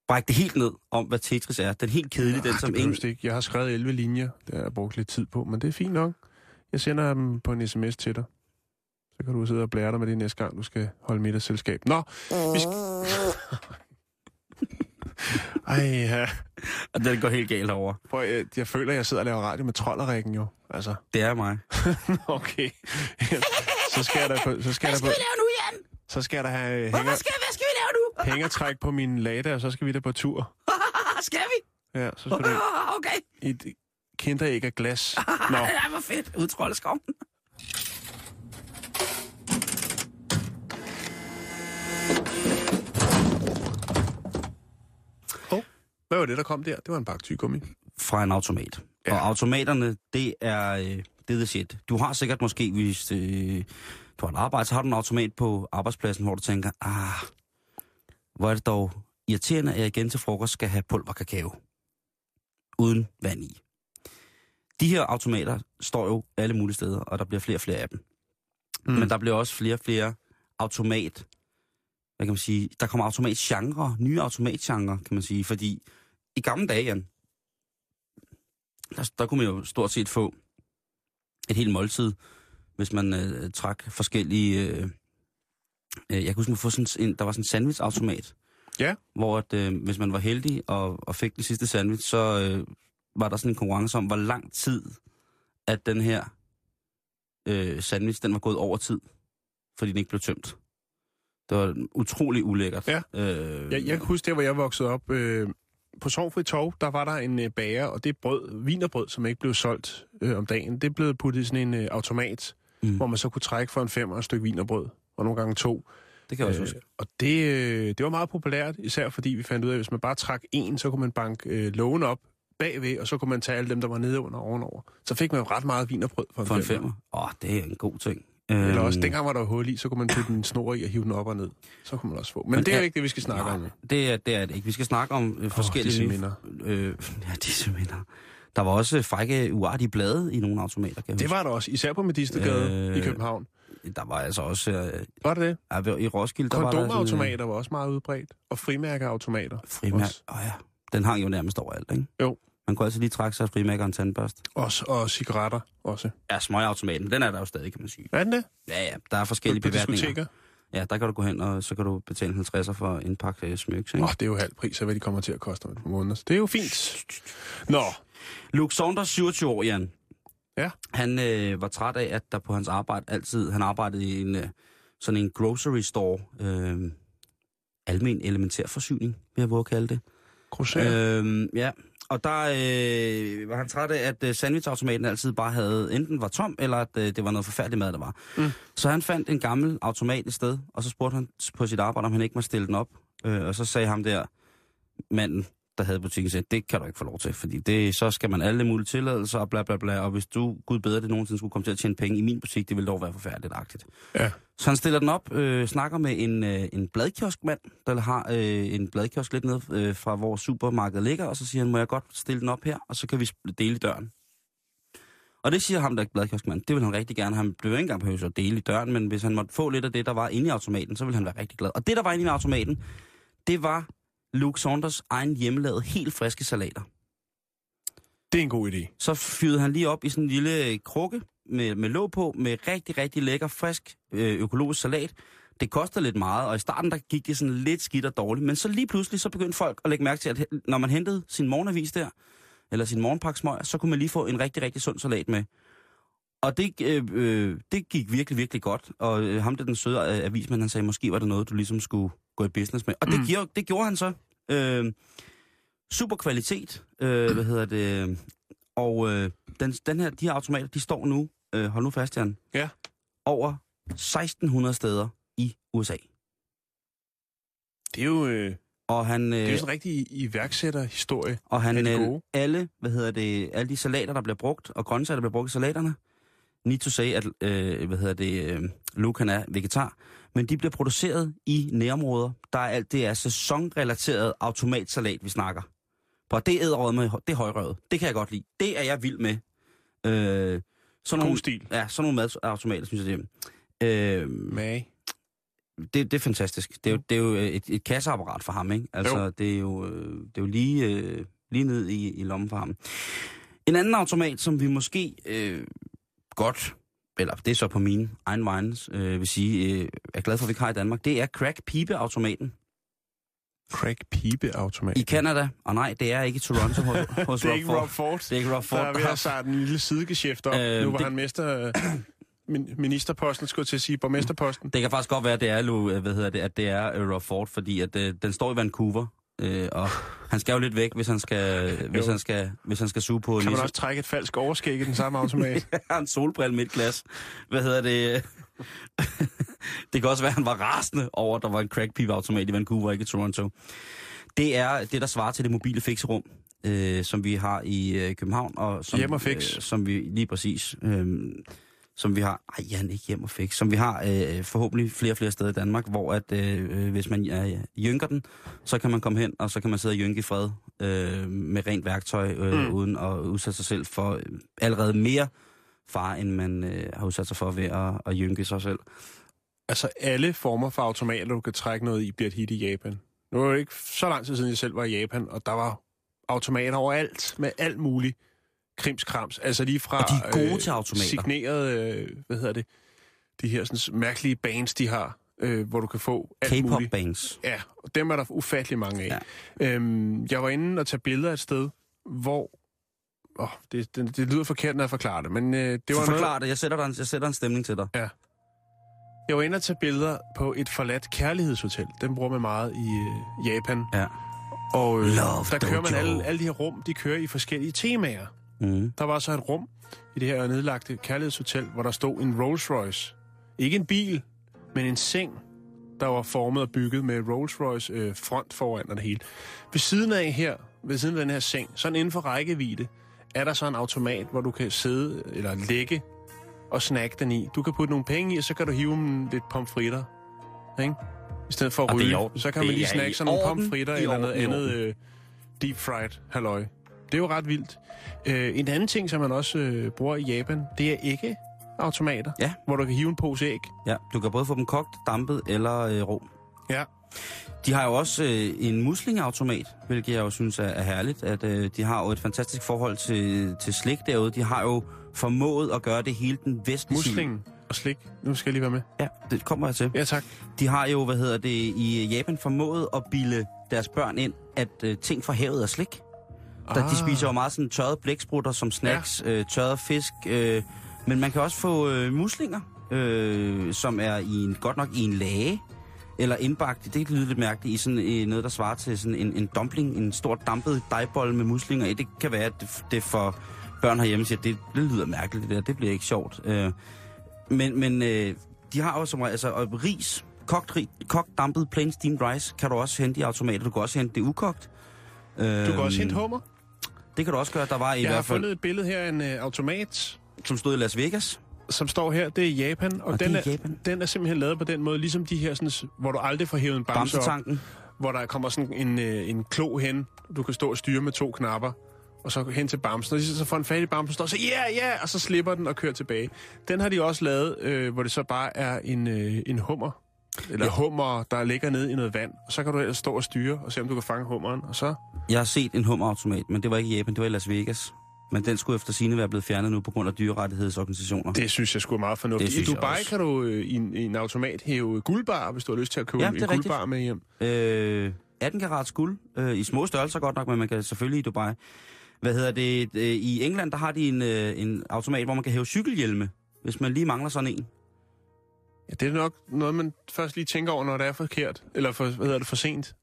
bræk det helt ned om, hvad Tetris er. Den helt kedelige, den som ingen... ikke. Jeg har skrevet 11 linjer. Det har jeg brugt lidt tid på, men det er fint nok. Jeg sender dem på en sms til dig. Så kan du sidde og blære dig med det næste gang, du skal holde middagsselskab. Nå, vi skal... Ej, ja. Og den går helt galt over. Prøv, jeg, jeg føler, at jeg sidder og laver radio med trolderækken jo. Altså, Det er mig. okay. så skal jeg da på... Så skal jeg da på, lave nu, Jan? så skal jeg da have hænger, hvad skal vi lave nu? hængertræk på min lada, og så skal vi da på tur. skal vi? Ja, så skal du okay. i et kinderæg af glas. Nå, Ej, hvor fedt. Udtroldeskov. Hvad var det, der kom der? Det var en pakke tyggegummi. Fra en automat. Ja. Og automaterne, det er, øh, det er the shit. Du har sikkert måske, hvis øh, du har et arbejde, så har du en automat på arbejdspladsen, hvor du tænker, ah, hvor er det dog irriterende, at jeg igen til frokost skal have pulver kakao. Uden vand i. De her automater står jo alle mulige steder, og der bliver flere og flere af dem. Mm. Men der bliver også flere og flere automat, hvad kan man sige, der kommer automatgenre, nye automatgenre, kan man sige, fordi i gamle dage, Jan, der, der kunne man jo stort set få et helt måltid, hvis man øh, trak forskellige... Øh, øh, jeg kan huske, man få sådan en, der var sådan en sandwichautomat. Ja. Hvor at, øh, hvis man var heldig og, og fik den sidste sandwich, så øh, var der sådan en konkurrence om, hvor lang tid, at den her øh, sandwich, den var gået over tid, fordi den ikke blev tømt. Det var utrolig ulækkert. Ja. Øh, Jeg, jeg kan huske der, hvor jeg voksede op. Øh, på Sovfri Torv, der var der en øh, bager, og det brød, vinerbrød, som ikke blev solgt øh, om dagen, det blev puttet i sådan en øh, automat, Mm. hvor man så kunne trække for en fem og et stykke vinerbrød, og nogle gange to. det kan jeg også huske. og det, øh, det var meget populært, især fordi vi fandt ud af, at hvis man bare trak en, så kunne man banke øh, lågen op bagved, og så kunne man tage alle dem, der var nede under ovenover. Så fik man jo ret meget vin og brød for en, For en femmer. femmer. Åh, det er en god ting. Eller også, Øhm, dengang var der hul i, så kunne man putte en snor i og hive den op og ned. Så kunne man også få. Men, Men det er er- ikke det, vi skal snakke om. Nej, det er, det er det ikke. Vi skal snakke om øh, forskellige... nye- minder. Øh, ja, disse minder. Der var også frække, uartige blade i nogle automater, kan Det var der også, især på Medistergade øh... Øh, i København. huske. Der var altså også... Øh, Var det det? ja, i Roskilde, der var der sådan, Kondomautomater var også meget udbredt. Og frimærkeautomater. øh, frimærk. Også. Åh ja, den hang jo nærmest overalt, ikke? Jo. Man kunne altid lige trække sig frimærke og en tandbørst. Også, og cigaretter også. Ja, smøgautomaten, den er der jo stadig, kan man sige. Er den det? Ja, ja, der er forskellige beværtninger. Ja, der kan du gå hen, og så kan du betale 50'er for en pakke øh, smyks, ikke? Åh, oh, det er jo halv pris af, hvad de kommer til at koste om et par måneder. Det er jo fint. Nå, Luke Saunders, 27 år, Jan. Ja. Han øh, var træt af, at der på hans arbejde altid... Han arbejdede i en, øh, sådan en grocery store. Øh, almen elementær forsyning, vil jeg våge at kalde det. Øh. Øh, ja, og der øh, var han træt af, at øh, sandwichautomaten altid bare havde, enten var tom, eller at øh, det var noget forfærdeligt mad, der var. Mm. Så han fandt en gammel automat et sted, og så spurgte han på sit arbejde, om han ikke må stille den op. Øh, og så sagde ham der, manden, der havde butikken, sagde, det kan du ikke få lov til, fordi det, så skal man alle mulige tilladelser og bla bla bla, og hvis du, gud bedre, det nogensinde skulle komme til at tjene penge i min butik, det ville dog være forfærdeligt-agtigt. Ja. Så han stiller den op, øh, snakker med en, øh, en bladkioskmand, der har øh, en bladkiosk lidt ned øh, fra hvor supermarkedet ligger, og så siger han, må jeg godt stille den op her, og så kan vi dele døren. Og det siger ham, der er bladkioskmand, det vil han rigtig gerne. Han blev ikke engang behøvet at dele i døren, men hvis han måtte få lidt af det, der var inde i automaten, så ville han være rigtig glad. Og det, der var inde i automaten, det var Luke Saunders egen hjemmelavede, helt friske salater. Det er en god idé. Så fyrede han lige op i sådan en lille øh, krukke med, med låg på, med rigtig, rigtig lækker, frisk øh, økologisk salat. Det koster lidt meget, og i starten der gik det sådan lidt skidt og dårligt. Men så lige pludselig, så begyndte folk at lægge mærke til, at når man hentede sin morgenavis der, eller sin morgenpaksmøg, så kunne man lige få en rigtig, rigtig sund salat med. Og det, øh, øh, det gik virkelig, virkelig godt. Og øh, ham der den søde øh, avismand, han sagde, måske var det noget, du ligesom skulle gå i business med. Og det, Mm. gjorde, det gjorde han så. Øh, super kvalitet, øh, hvad hedder det, og øh, den, den her, de her automater, de står nu, øh, hold nu fast, Jan, Ja. over 1600 steder i USA. Det er jo, øh, Og han, det er jo øh, sådan en rigtig iværksætterhistorie. og han er øh, alle, hvad hedder det, alle de salater, der bliver brugt, og grøntsager, der bliver brugt i salaterne, need to say, at, øh, hvad hedder det, øh, Luke han er vegetar, men de bliver produceret i nærområder. Der er alt, det er sæsonrelateret automatsalat, vi snakker. For det er med, det er højrøvet. Det kan jeg godt lide. Det er jeg vild med. Øh, sådan God nogle, stil. Ja, sådan nogle madautomater, synes jeg, det er. Øh, Mag. det, det er fantastisk. Det er jo, det er jo et, et kasseapparat for ham, ikke? Altså, Jo. det er jo, øh, det er jo lige, øh, lige ned i, i lommen for ham. En anden automat, som vi måske øh, godt, eller det er så på mine egen vegne, øh, vil sige, øh, er glad for, at vi ikke har i Danmark, det er Crack-pipe-automaten Crack pipe automat. i Canada. Og nej, det er ikke i Toronto hos, hos det er ikke Rob Rob Ford. Ford. Det er ikke Rob Der er Ford. ved at starte en lille sidegeschæft op. Øhm, nu var det- han mester... øh, min, ministerposten, skulle til at sige, borgmesterposten. Det kan faktisk godt være, at det er, øh, hvad hedder det, at det er øh, Rob Ford, fordi at, øh, den står i Vancouver, øh, og han skal jo lidt væk, hvis han skal, hvis han skal, hvis han skal suge på Kan man isse. også trække et falsk overskæg i den samme automat? har en solbrille midt glas. Hvad hedder det? det kan også være, at han var rasende over, at der var en crackpipe-automat i Vancouver, ikke i Toronto. Det er det, der svarer til det mobile fixerum, øh, som vi har i øh, København. Og som, Hjem og fix. Øh, som vi lige præcis... Øh, som vi har... Ej, Jan, ikke hjem og fix. Som vi har øh, forhåbentlig flere og flere steder i Danmark, hvor at, øh, hvis man øh, jynker den, så kan man komme hen, og så kan man sidde og jynke i fred øh, med rent værktøj, øh, Mm. mm. uden at udsætte sig selv for øh, allerede mere far, end man øh, har udsat sig for ved at, at jynke sig selv. altså, alle former for automater, du kan trække noget i, bliver et hit i Japan. Nu er det ikke så lang tid siden, jeg selv var i Japan, og der var automater overalt, med alt muligt krimskrams. Altså lige fra... Og de er gode til automater. Signeret, øh, hvad hedder det, de her sådan, mærkelige bands, de har, øh, hvor du kan få alt K-pop muligt. bands. Ja, og dem er der ufattelig mange af. Ja. Øhm, jeg var inde og tage billeder et sted, hvor... Åh, det, det, det lyder forkert, når jeg forklarer det, men øh, det var var noget... Forklar det. Jeg sætter, en, jeg sætter en stemning til dig. Jeg var inde og tage billeder på et forladt kærlighedshotel. Den bruger man meget i øh, Japan. Ja. Og øh, Love der kører man alle, alle de her rum, de kører i forskellige temaer. Mm. Der var så et rum i det her nedlagte kærlighedshotel, hvor der stod en Rolls Royce. Ikke en bil, men en seng, der var formet og bygget med Rolls Royce øh, front foran og det hele. Ved siden af her ved siden af den her seng, sådan inden for rækkevidde, er der så en automat, hvor du kan sidde eller lægge og snakke den i. Du kan putte nogle penge i, og så kan du hive dem lidt pomfritter. Ikke? I stedet for at ryge, så kan man lige snakke sådan nogle pomfritter eller noget andet øh, deep fried halløj. Det er jo ret vildt. Øh, en anden ting, som man også øh, bruger i Japan, det er ikke automater, Ja. hvor du kan hive en pose æg. Ja, du kan både få dem kogt, dampet eller øh, rå. Ja. De har jo også øh, en muslingeautomat, hvilket jeg jo synes er, er herligt. At øh, de har jo et fantastisk forhold til, til slik derude. De har jo formået at gøre det hele den vestlige Muslingen og slik. Nu skal jeg lige være med. Ja, det kommer jeg til. Ja, tak. De har jo, hvad hedder det, i Japan formået at bilde deres børn ind, at øh, ting fra havet er slik. Der, Ah. de spiser jo meget sådan tørrede blæksprutter som snacks, ja. øh, tørret fisk, øh, men man kan også få øh, muslinger, øh, som er i en, godt nok i en lage, eller indbagt, det lyder lidt mærkeligt, i sådan øh, noget, der svarer til sådan en, en dumpling, en stor dampet dejbolle med muslinger i. Det kan være, at det, det for børn herhjemme siger, at det, det lyder mærkeligt, det der, det bliver ikke sjovt. Øh, men men øh, de har jo som altså og ris, kogt, ris, kogt dampet plain steamed rice, kan du også hente i automater. Du kan også hente det ukogt. Du kan også hente hummer. Det kan du også gøre. Der var i Jeg har hvert fald, fundet et billede her af en øh, automat, som stod i Las Vegas. som står her. Det er Japan, og, Og den, er Japan. den er simpelthen lavet på den måde, ligesom de her, sådan, hvor du aldrig får hævet en bamse op, hvor der kommer sådan en, øh, en klo hen, du kan stå og styre med to knapper, og så hen til bamsen, og så får en fat i bamsen, står og siger, ja, yeah, ja, yeah! og så slipper den og kører tilbage. Den har de også lavet, øh, hvor det så bare er en, øh, en hummer, eller Ja. hummer, der ligger nede i noget vand, og så kan du ellers stå og styre, og se om du kan fange hummeren, og så... Jeg har set en hummerautomat, men det var ikke i Japan, det var i Las Vegas. Men den skulle efter sine være blevet fjernet nu på grund af dyrerettighedsorganisationer. Det synes jeg skulle meget fornuftigt. I Dubai også. kan du øh, i en, i en automat hæve guldbar, hvis du har lyst til at købe Ja, en er rigtigt. guldbar med hjem. Øh, 18 karats guld, øh, i små størrelser godt nok, men man kan selvfølgelig i Dubai. Hvad hedder det? Øh, I England, der har de en, øh, en automat, hvor man kan hæve cykelhjelme, hvis man lige mangler sådan en. Ja, det er nok noget, man først lige tænker over, når det er forkert. Eller for, hvad hedder det, for sent.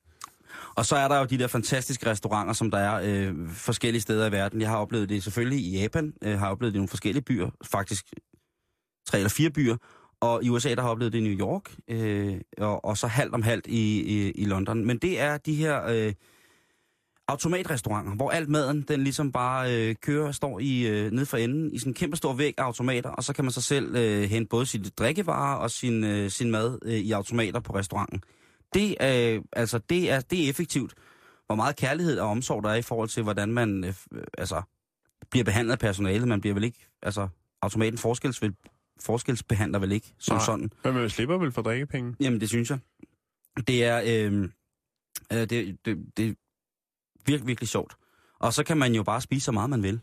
Og så er der jo de der fantastiske restauranter, som der er øh, forskellige steder i verden. Jeg har oplevet det selvfølgelig i Japan, øh, har oplevet det i nogle forskellige byer, faktisk tre eller fire byer. Og i USA, der har oplevet det i New York, øh, og, og så halvt om halvt i, i, i London. Men det er de her øh, automatrestauranter, hvor alt maden, den ligesom bare øh, kører, står i øh, nede for enden i sådan en kæmpe stor væg af automater, og så kan man så selv øh, hente både sit drikkevarer og sin, øh, sin mad øh, i automater på restauranten. Det er, altså, det er, det er effektivt. Hvor meget kærlighed og omsorg der er i forhold til, hvordan man øh, øh, altså, bliver behandlet af personalet. Man bliver vel ikke, altså, automaten forskels, vel, forskelsbehandler vel ikke, som Nej. sådan. Men man slipper vel for drikkepenge. Jamen, det synes jeg. Det er, øh, øh, det, det, det virkelig, virkelig sjovt. Og så kan man jo bare spise så meget, man vil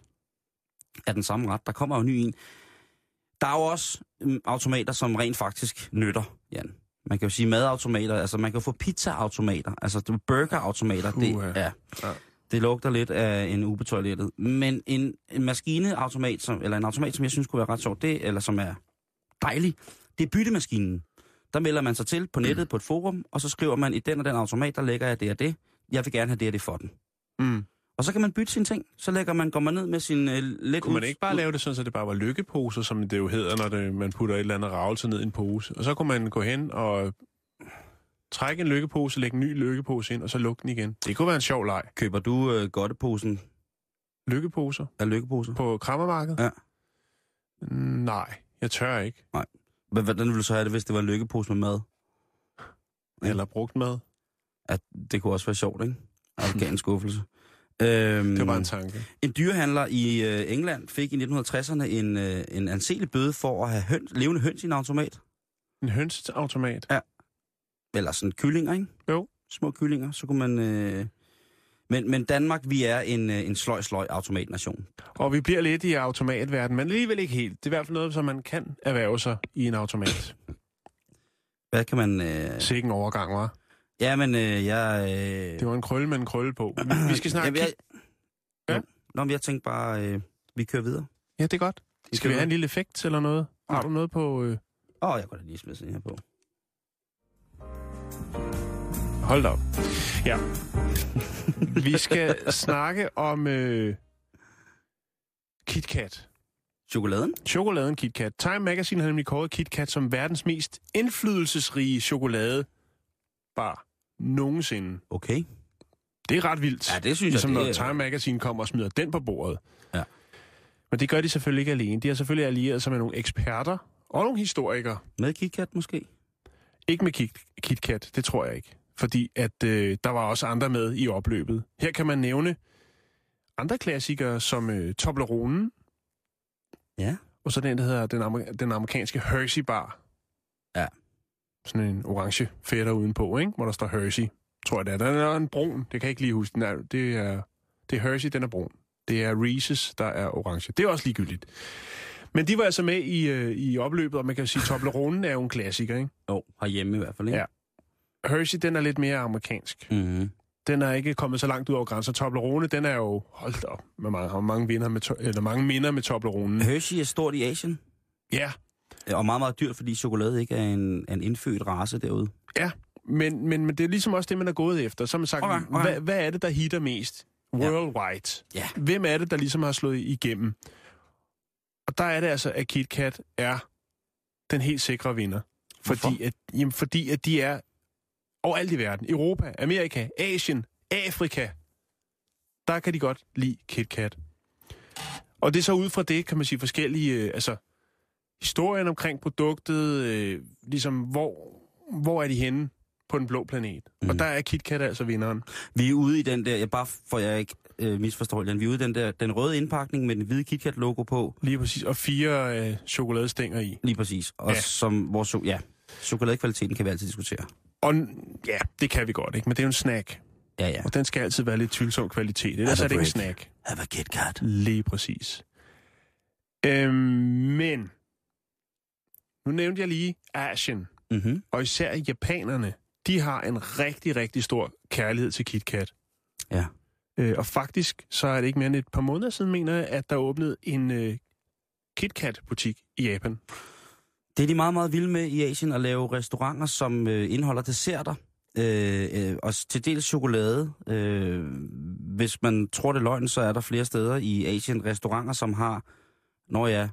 af den samme ret. Der kommer jo ny en. Der er jo også øh, automater, som rent faktisk nytter, Jan. Man kan jo sige madautomater, altså man kan jo få pizzaautomater, altså det er burgerautomater. Det, Uha. ja, Ja. det lugter lidt af en ubetoilettet. Men en, en maskineautomat, som, eller en automat, som jeg synes kunne være ret sjovt, det, eller som er dejlig, det er byttemaskinen. Der melder man sig til på nettet på et forum, og så skriver man, i den og den automat, der lægger jeg det og det. Jeg vil gerne have det og det for den. Mm. Og så kan man bytte sine ting. Så lægger man, går man ned med sin øh, lidt Kunne man ikke bare lave det sådan, så det bare var lykkeposer, som det jo hedder, når det, man putter et eller andet ravelse ned i en pose? Og så kunne man gå hen og trække en lykkepose, lægge en ny lykkepose ind, og så lukke den igen. Det kunne være en sjov leg. Køber du øh, godteposen Lykkeposer af lykkeposer? på krammermarkedet? Ja. Nej, jeg tør ikke. H- Hvordan ville du så have det, hvis det var en lykkepose med mad? Ja. Eller brugt mad. At det kunne også være sjovt, ikke? En skuffelse. Øhm, Det var bare en tanke. En dyrehandler i øh, England fik i 1960'erne en, øh, en anselig bøde for at have høns, levende høns i en automat. En hønsautomat. Eller sådan kyllinger, ikke? Jo. Små kyllinger, så kunne man... Øh... Men, men Danmark, vi er en, øh, en sløj-sløj automatnation. Og vi bliver lidt i automatverden, men alligevel ikke helt. Det er i hvert fald noget, som man kan erhverve sig i en automat. Hvad kan man... Øh... Sikke en overgang, var. Ja, men øh, jeg... Øh... Det var en krølle med en krølle på. Vi, vi skal snakke... Jamen, jeg... Ja? Nå, men jeg tænkte bare, øh, vi kører videre. Ja, det er godt. Vi Skal vi have en lille effekt eller noget? Har du noget på... Øh... Åh, oh, jeg kunne da lige smide sådan her på. Hold da op. Ja. vi skal snakke om øh... KitKat. Chokoladen? Chokoladen KitKat. Time Magazine har nemlig kåret KitKat som verdens mest indflydelsesrige chokoladebar nogensinde. Okay. Det er ret vildt. Ja, det synes jeg, ligesom når er- Time Magazine kommer og smider den på bordet. Ja. Men det gør de selvfølgelig ikke alene. De har selvfølgelig allieret sig med nogle eksperter og nogle historikere. Med KitKat måske? Ikke med Kit, KitKat, det tror jeg ikke. Fordi at øh, der var også andre med i opløbet. Her kan man nævne andre klassikere som øh, Tobleronen, Ja. og så den, der hedder den, amer- den amerikanske Hershey Bar. Ja. Sådan en orange fætter udenpå, ikke? hvor der står Hershey. Tror jeg det er. Den er en brun, det kan jeg ikke lige huske. Den er, det, er, det er Hershey, den er brun. Det er Reese's, der er orange. Det er også ligegyldigt. Men de var altså med i, øh, i opløbet, og man kan sige, at Tobleronen er jo en klassiker, ikke? Jo, herhjemme i hvert fald, ikke? Ja. Hershey, den er lidt mere amerikansk. Mm-hmm. Den er ikke kommet så langt ud over grænser. Toblerone, den er jo, hold op, med mange, har mange, vinder med, to, eller mange minder med Tobleronen. Hershey er stort i Asien, Ja, og meget, meget dyrt, fordi chokolade ikke er en, en indfødt race derude. ja. Men, men, men det er ligesom også det, man er gået efter. Så man sagt, Okay, okay. Hvad, hvad er det, der hitter mest? Worldwide. Ja. Hvem er det, der ligesom har slået igennem? Og der er det altså, at KitKat er den helt sikre vinder. Hvorfor? Fordi at, jamen, fordi at de er overalt i verden. Europa, Amerika, Asien, Afrika. Der kan de godt lide KitKat. Og det er så ud fra det, kan man sige, forskellige, øh, altså historien omkring produktet, øh, ligesom hvor, hvor er de henne på den blå planet. Mm. Og Mhm. der er KitKat altså vinderen. Vi er ude i den der, jeg bare for jeg ikke øh, misforstår, Jan, vi er ude i den der, den røde indpakning med den hvide KitKat-logo på, Lige præcis. Og fire øh, chokoladestænger i. lige præcis. Og Ja. som vores, ja, chokoladekvaliteten kan vi altid diskutere. Og ja, det kan vi godt, ikke? Men det er jo en snack. Ja, ja. Og den skal altid være lidt tvivlsom kvalitet. Ellers er det ikke en snack. Have a KitKat. Lige præcis. Øhm, men, nu nævnte jeg lige Asien, Mm-hmm. og især japanerne, de har en rigtig, rigtig stor kærlighed til KitKat. Ja. Øh, og faktisk, så er det ikke mere end et par måneder siden, mener jeg, at der åbnede en øh, KitKat-butik i Japan. Det er de meget, meget vilde med i Asien at lave restauranter, som øh, indeholder desserter. Øh, øh, og til dels chokolade. Øh, hvis man tror det er løgn, så er der flere steder i Asien restauranter, som har, når ja,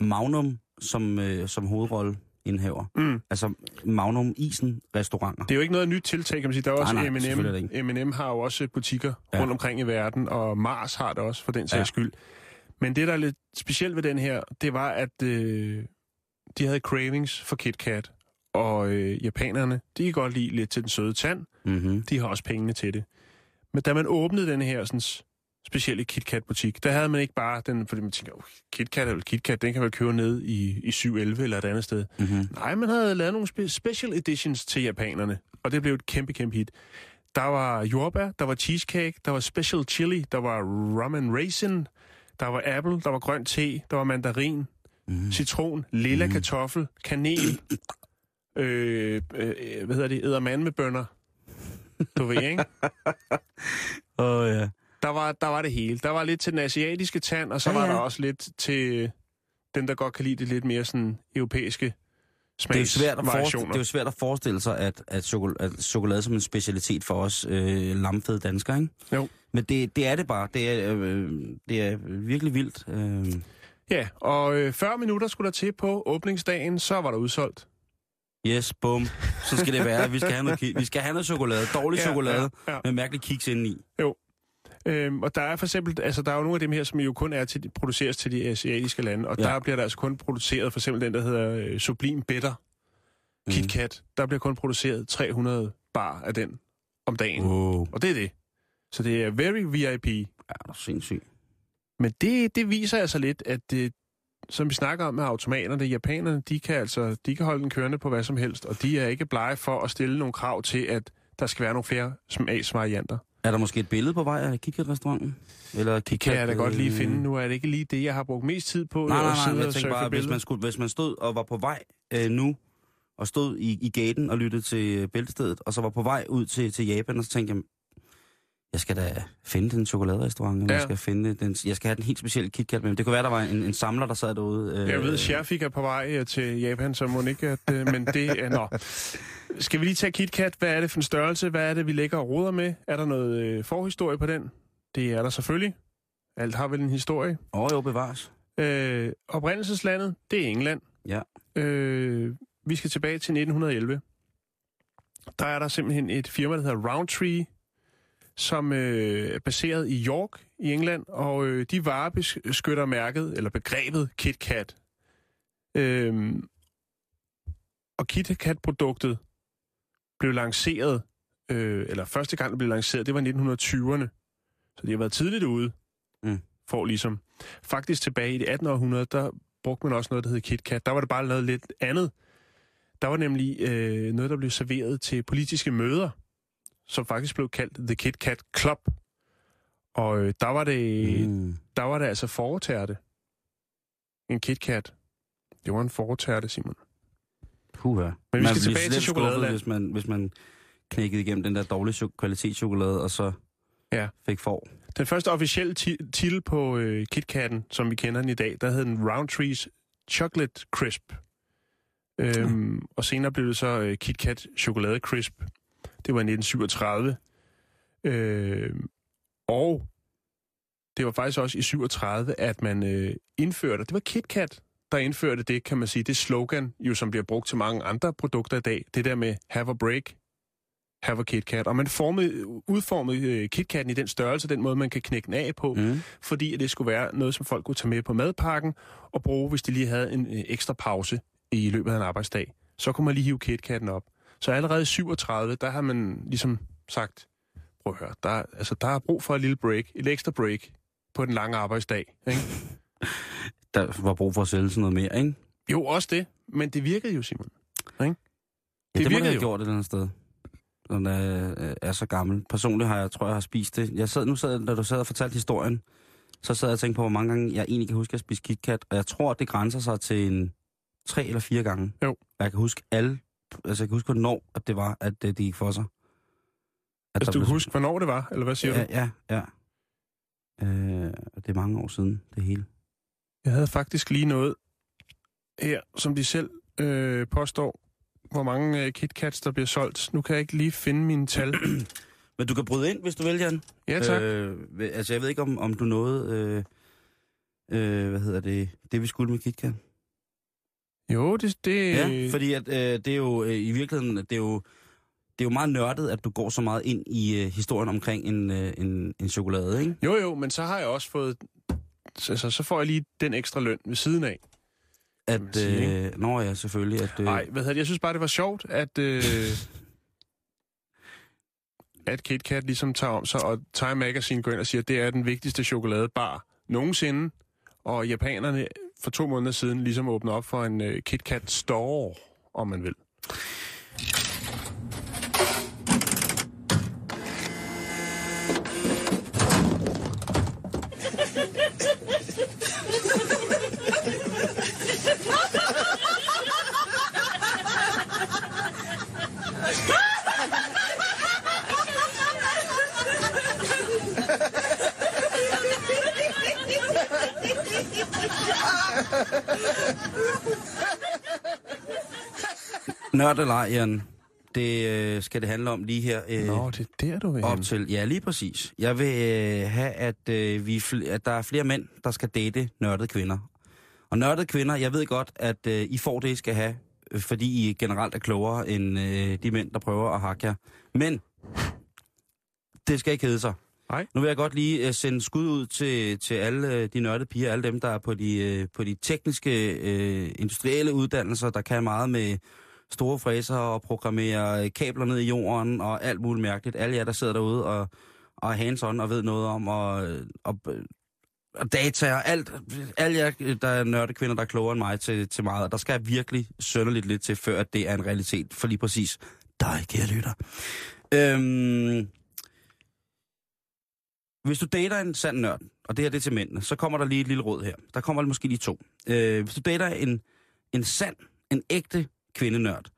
Magnum som, øh, som hovedrolle indhaver. Mm. Altså Magnum Isen restauranter. Det er jo ikke noget nyt tiltag, kan man sige. Der er også Nej, nej, M&M. M&M har jo også butikker. Ja. rundt omkring i verden, og Mars har det også, for den sags Ja. skyld. Men det, der er lidt specielt ved den her, det var, at øh, de havde cravings for KitKat, og øh, japanerne, de kan godt lide lidt til den søde tand. Mm-hmm. De har også pengene til det. Men da man åbnede den her sådan, specielle KitKat-butik, der havde man ikke bare den, fordi man tænker, oh, KitKat er vel KitKat, den kan vel købe ned i, i 711 eller et andet sted. Mm-hmm. Nej, man havde lavet nogle spe- special editions til japanerne, og det blev et kæmpe, kæmpe hit. Der var jordbær, der var cheesecake, der var special chili, der var rum and raisin, der var apple, der var grøn te, der var mandarin, Mm. citron, lilla Mm. kartoffel, kanel, øh, øh, hvad hedder det, eddermand med bønner. Du ved, ikke? Åh, oh, ja. Der var, der var det hele. Der var lidt til den asiatiske tand, og så Ja, var ja. der også lidt til dem, der godt kan lide det lidt mere sådan europæiske Det er, jo svært at forestille, det er jo svært at forestille sig, at, at, chokolade, at chokolade som en specialitet for os øh, lamfede danskere, ikke? Jo. Men det, det er det bare. Det er, øh, det er virkelig vildt. Øh, Ja, og øh, 40 minutter skulle der til på åbningsdagen, så var der udsolgt. yes, bum. Så skal det være. Vi skal have noget, vi skal have noget chokolade. Dårlig Ja, chokolade ja, ja. med mærkelig kiks indeni. Øhm, og der er for eksempel, altså der er jo nogle af dem her, som jo kun er til, produceres til de asiatiske lande, og Ja. der bliver der altså kun produceret, for eksempel den, der hedder øh, Sublime Bitter Mhm. KitKat, der bliver kun produceret 300 bar af den om dagen. Wow. Og det er det. Så det er very VIP. Ja, det er sindssygt. Men det, det viser altså lidt, at det, som vi snakker om med automaterne, japanerne, de kan altså de kan holde den kørende på hvad som helst, og de er ikke blege for at stille nogle krav til, at der skal være nogle flere smagsvarianter. Er der måske et billede på vej af KitKat-restauranten? Eller Det kan jeg da godt lige finde. Nu er det ikke lige det, jeg har brugt mest tid på. Nej, nej, nej, jeg tænker bare, hvis man, skulle, hvis man stod og var på vej øh, nu, og stod i, i gaten og lyttede til øh, bæltestedet, og så var på vej ud til, til Japan, og så tænkte jeg, jeg skal da finde den chokoladerestaurant, Ja. jeg skal finde den, jeg skal have den helt specielle KitKat med. Det kunne være, der var en, en samler, der sad derude. Øh, Jeg ved, Sherfik er på vej øh, til Japan, så må ikke, at, øh, men det er... Nå. Skal vi lige tage KitKat? Hvad er det for en størrelse? Hvad er det, vi lægger og roder med? Er der noget øh, forhistorie på den? Det er der selvfølgelig. Alt har vel en historie. Åh, jo, bevares. Øh, oprindelseslandet, det er England. Ja. Øh, vi skal tilbage til 1911. Der er der simpelthen et firma, der hedder Roundtree, som øh, er baseret i York i England, og øh, de varebeskytter mærket, eller begrebet KitKat. Øhm, og KitKat-produktet blev lanceret, øh, eller første gang det blev lanceret, det var i 1920'erne. Så de har været tidligt ude, Mm. for ligesom. Faktisk tilbage i det 18. århundrede, der brugte man også noget, der hed KitKat. Der var det bare lavet lidt andet. Der var nemlig øh, noget, der blev serveret til politiske møder, som faktisk blev kaldt The KitKat Club. Og øh, der var det, mm. Der var det altså foretærte. En KitKat. Det var en foretærte, Simon. Puha. Men vi Man skal tilbage til chokoladeland. Hvis man, hvis man knækkede igennem den der dårlige chok- kvalitetschokolade, og så Ja. fik for. Den første officielle ti- titel på øh, KitKatten, som vi kender den i dag, der hed den Roundtree's Chocolate Crisp. Øhm, og senere blev det så øh, KitKat Chokolade Crisp. Det var i 1937. Øhm, og det var faktisk også i 37, at man øh, indførte, det var KitKat, der indførte det, kan man sige, det slogan, jo som bliver brugt til mange andre produkter i dag, det der med have a break, have a KitKat. Og man formede, udformede øh, KitKatten i den størrelse, den måde, man kan knække den af på, Mm. fordi at det skulle være noget, som folk kunne tage med på madpakken og bruge, hvis de lige havde en øh, ekstra pause i løbet af en arbejdsdag. Så kunne man lige hive KitKatten op. Så allerede i 37, der har man ligesom sagt, prøv at høre, der, er- altså, der er brug for et lille break, et ekstra break på den lange arbejdsdag. Ikke? Der var brug for at sælge sådan noget mere, ikke? Jo, også det, men det virkede jo, Simon. Ja, Det det, det må det have jo. gjort et eller andet sted. Når den er, øh, er så gammel. Personligt har jeg, tror jeg, har spist det. Jeg sad, nu sad, da du sad og fortalte historien, så sad jeg og tænkte på, hvor mange gange jeg egentlig kan huske at spise KitKat. Og jeg tror, det grænser sig til en tre eller fire gange. Jo. Og jeg kan huske alle, altså jeg kan huske, hvornår at det var, at det, det gik for sig. At Altså, du kan huske, hvornår det var, eller hvad siger ja, du? Ja, ja. Øh, det er mange år siden, det hele. Jeg havde faktisk lige noget her, som de selv øh, påstår, hvor mange øh, KitKats, der bliver solgt. Nu kan jeg ikke lige finde mine tal. Men du kan bryde ind, hvis du vil, Jan. Ja, tak. Øh, altså, jeg ved ikke, om, om du nåede, øh, øh, hvad hedder det, det vi skulle med KitKat. Jo, det... det Ja, fordi at, øh, det er jo øh, i virkeligheden, det er jo, det er jo meget nørdet, at du går så meget ind i øh, historien omkring en, øh, en, en chokolade, ikke? Jo, jo, men så har jeg også fået... Altså, så får jeg lige den ekstra løn ved siden af. At, sige, øh, når jeg selvfølgelig, at... Øh, Nej, hvad hedder det? Jeg synes bare, det var sjovt, at... Øh, at KitKat ligesom tager om sig, og Time Magazine går ind og siger, at det er den vigtigste chokoladebar nogensinde. Og japanerne for to måneder siden ligesom åbnet op for en øh, KitKat store, om man vil. Ha Jan, det øh, skal det handle om lige her. Øh, Nå, det er der, du vil op til. Ja, lige præcis. Jeg vil øh, have, at, øh, vi, at der er flere mænd, der skal date nørdede kvinder. Og nørdede kvinder, jeg ved godt, at øh, I får det, I skal have, øh, fordi I generelt er klogere end øh, de mænd, der prøver at hakke jer. Men det skal ikke hedde sig. Nej. Nu vil jeg godt lige uh, sende skud ud til, til alle uh, de nørdede piger, alle dem, der er på de, uh, på de tekniske, uh, industrielle uddannelser, der kan meget med store fræser og programmere kabler ned i jorden og alt muligt mærkeligt. Alle jer, der sidder derude og, og hands-on og ved noget om og, og, og data og alt. Alle jer, der er nørde kvinder, der er klogere end mig til, til meget. Og der skal virkelig sønderligt lidt til, før at det er en realitet. For lige præcis dig, kære lytter. Øhm, hvis du dater en sand nørd, og det her det er til mændene, så kommer der lige et lille råd her. Der kommer måske lige to. Øh, hvis du dater en, en sand, en ægte kvindenørd,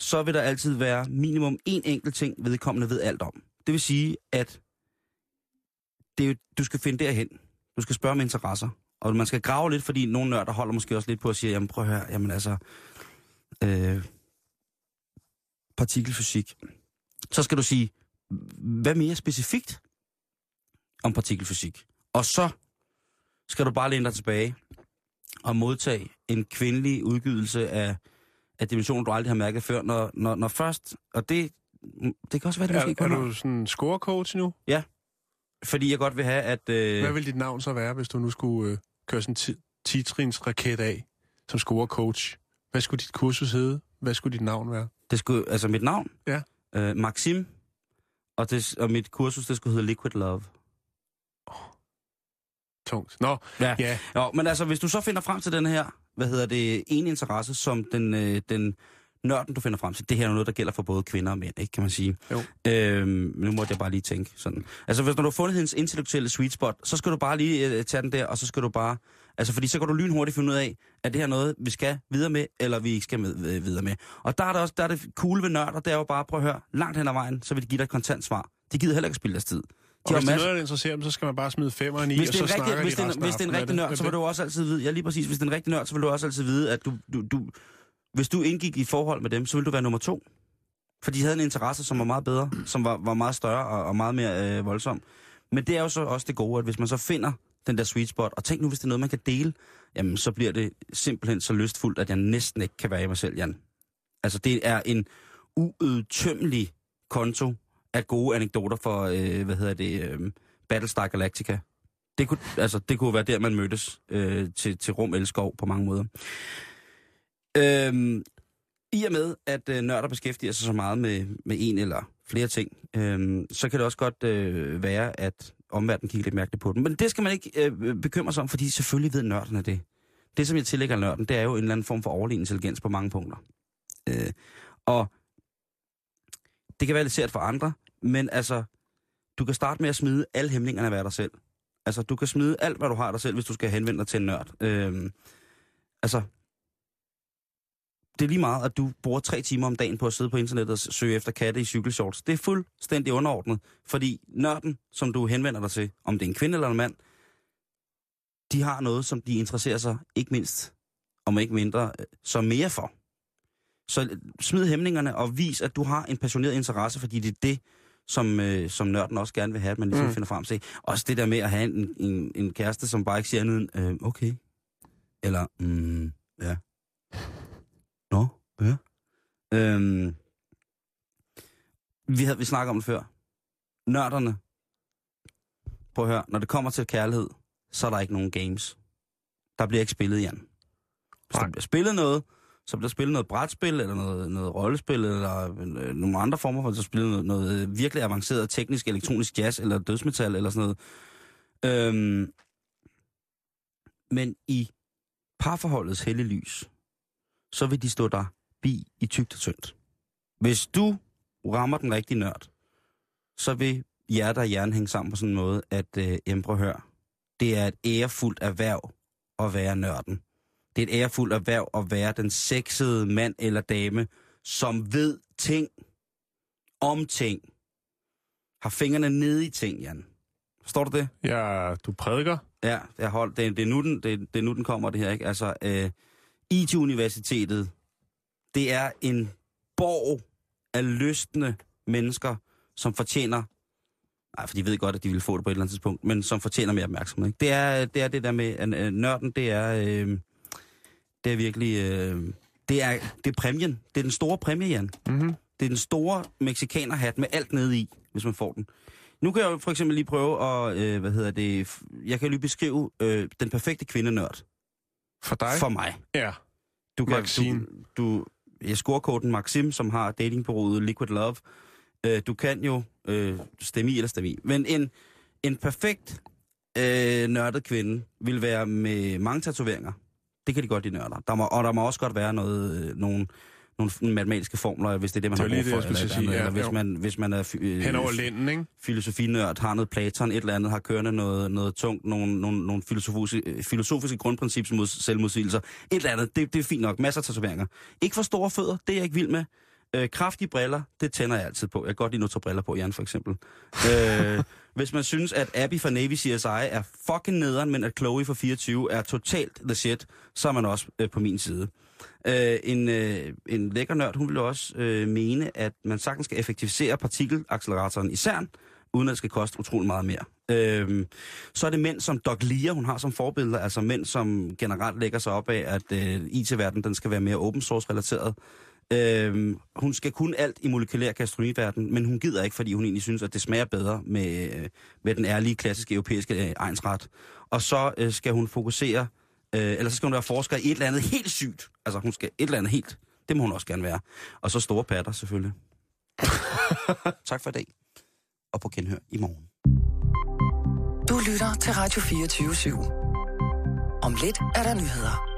så vil der altid være minimum en enkelt ting, vedkommende ved alt om. Det vil sige, at det er du skal finde derhen. Du skal spørge om interesser. Og man skal grave lidt, fordi nogle nørder holder måske også lidt på at sige, jamen prøv her, jamen altså, øh, partikelfysik. Så skal du sige, hvad mere specifikt om partikelfysik? Og så skal du bare læne dig tilbage og modtage en kvindelig udgivelse af, af dimensioner, du aldrig har mærket før. Når, når, når først, og det, det kan også være, det Er, måske er kun du sådan scorecoach nu? Fordi jeg godt vil have, at... Øh, Hvad vil dit navn så være, hvis du nu skulle øh, køre sådan en 10-trins raket af som scorecoach? Hvad skulle dit kursus hedde? Hvad skulle dit navn være? det skulle, altså mit navn? Ja. Øh, Maxim. Og, det, og mit kursus, det skulle hedde Liquid Love. Tungt. Nå, Ja. ja. Jo, men altså, hvis du så finder frem til den her, hvad hedder det, en interesse, som den, øh, den nørden, du finder frem til, det her er noget, der gælder for både kvinder og mænd, ikke, kan man sige. Jo. Øhm, nu må jeg bare lige tænke sådan. Altså, hvis når du har fundet hendes intellektuelle sweet spot, så skal du bare lige øh, tage den der, og så skal du bare... Altså, fordi så kan du lynhurtigt finde ud af, at det her er noget, vi skal videre med, eller vi ikke skal med, øh, videre med. Og der er det også der er det cool ved nørder, det er jo bare, prøv at høre, langt hen ad vejen, så vil de give dig et kontant svar. De gider heller ikke spille deres tid. Og hvis det er noget, der interesserer dem, så skal man bare smide femeren i, hvis og så en snakker rigtig, hvis, de det, er, resten hvis det er en rigtig nørd, så vil du også altid vide, ja lige præcis, hvis det er en rigtig nørd, så vil du også altid vide, at du, du, du, hvis du indgik i forhold med dem, så vil du være nummer to. For de havde en interesse, som var meget bedre, som var, var meget større og, og meget mere øh, voldsom. Men det er jo så også det gode, at hvis man så finder den der sweet spot, og tænk nu, hvis det er noget, man kan dele, jamen så bliver det simpelthen så lystfuldt, at jeg næsten ikke kan være i mig selv, Jan. Altså det er en uudtømmelig konto af gode anekdoter for, øh, hvad hedder det, øh, Battlestar Galactica. Det kunne, altså, det kunne være der, man mødtes øh, til, til rum elskov på mange måder. Øhm, I og med, at øh, nørder beskæftiger sig så meget med, med en eller flere ting, øh, så kan det også godt øh, være, at omverdenen kigger lidt mærkeligt på dem. Men det skal man ikke øh, bekymre sig om, fordi selvfølgelig ved nørderne det. Det, som jeg tillægger nørden, det er jo en eller anden form for overlegen intelligens på mange punkter. Øh, og det kan være lidt svært for andre, men altså, du kan starte med at smide alle hæmningerne af dig selv. Altså, du kan smide alt, hvad du har dig selv, hvis du skal henvende dig til en nørd. Øhm, altså, det er lige meget, at du bruger tre timer om dagen på at sidde på internettet og søge efter katte i cykelshorts. Det er fuldstændig underordnet, fordi nørden, som du henvender dig til, om det er en kvinde eller en mand, de har noget, som de interesserer sig ikke mindst, om ikke mindre, øh, så mere for. Så smid hæmningerne og vis, at du har en passioneret interesse, fordi det er det, som, øh, som nørden også gerne vil have, at man ligesom mm. Finder frem til. Også det der med at have en, en, en kæreste, som bare ikke siger andet end, øh, okay. Eller, mm, ja. Nå, ja. Øhm, vi, havde, vi snakker om det før. Nørderne. Prøv at høre, når det kommer til kærlighed, så er der ikke nogen games. Der bliver ikke spillet, Jan. Hvis der Nej. bliver spillet noget, så bliver der spillet noget brætspil, eller noget, noget rollespil, eller øh, nogle andre former for at spille noget, noget øh, virkelig avanceret teknisk elektronisk jazz, eller dødsmetal, eller sådan noget. Øhm, men i parforholdets hellige lys, så vil de stå der bi i tygt og tyndt. Hvis du rammer den rigtige nørd, så vil hjerte og hjerne hænge sammen på sådan en måde, at øh, jamen, hør. det er et ærefuldt erhverv at være nørden. Det er et ærefuldt erhverv at være den sexede mand eller dame, som ved ting om ting. Har fingrene nede i ting, Jan. Forstår du det? Ja, du prædiker. Ja, jeg hold, det, det, er nu, den, det, det er nu, den kommer, det her, ikke? Altså, øh, IT-universitetet, det er en borg af lystende mennesker, som fortjener, nej, for de ved godt, at de vil få det på et eller andet tidspunkt, men som fortjener mere opmærksomhed. Ikke? Det, er, det er det der med, at øh, nørden, det er, øh, det er virkelig, øh, det, er, det er præmien. Det er den store præmie, Jan. Mm-hmm. Det er den store mexikanerhat med alt nede i, hvis man får den. Nu kan jeg jo for eksempel lige prøve at, øh, hvad hedder det, jeg kan lige beskrive øh, den perfekte kvindenørd For dig? for mig. Ja. Du kan, Maxim. Du, du, jeg scorekoden Maxim, som har datingbureauet Liquid Love. Øh, du kan jo øh, stemme i eller stemme i. Men en, en perfekt øh, nørdet kvinde vil være med mange tatoveringer. Det kan de godt, de nørder. Der må, og der må også godt være noget, øh, nogle, nogle matematiske formler, hvis det er det, man Det har brug for. det, eller, et sige. eller, Ja, eller hvis, jo. man, hvis man er øh, Hen over lænden, ikke? filosofinørd, har noget Platon, et eller andet, har kørende noget, noget tungt, nogle, nogle, nogle filosofiske, filosofiske grundprincipper mod selvmodsigelser. Et eller andet, det, det er fint nok. Masser af tatoveringer. Ikke for store fødder, det er jeg ikke vild med. Øh, kraftige briller, det tænder jeg altid på. Jeg kan godt lide at briller på, Jan, for eksempel. øh, hvis man synes, at Abby fra Navy CSI er fucking nederen, men at Chloe fra 24 er totalt the shit, så er man også øh, på min side. Øh, en, øh, en lækker nørd, hun vil jo også øh, mene, at man sagtens skal effektivisere partikelacceleratoren i CERN, uden at det skal koste utrolig meget mere. Øh, så er det mænd som Doc Lear, hun har som forbilleder, altså mænd, som generelt lægger sig op af, at øh, IT-verdenen den skal være mere open source relateret. Øh, hun skal kunne alt i molekylær gastronomiverden, men hun gider ikke, fordi hun egentlig synes, at det smager bedre med, øh, med den ærlige, klassiske europæiske øh, egensret. Og så øh, skal hun fokusere, øh, eller så skal hun være forsker i et eller andet helt sygt. Altså hun skal et eller andet helt, det må hun også gerne være. Og så store patter selvfølgelig. tak for i dag, og på genhør i morgen. Du lytter til Radio 24 /7. Om lidt er der nyheder.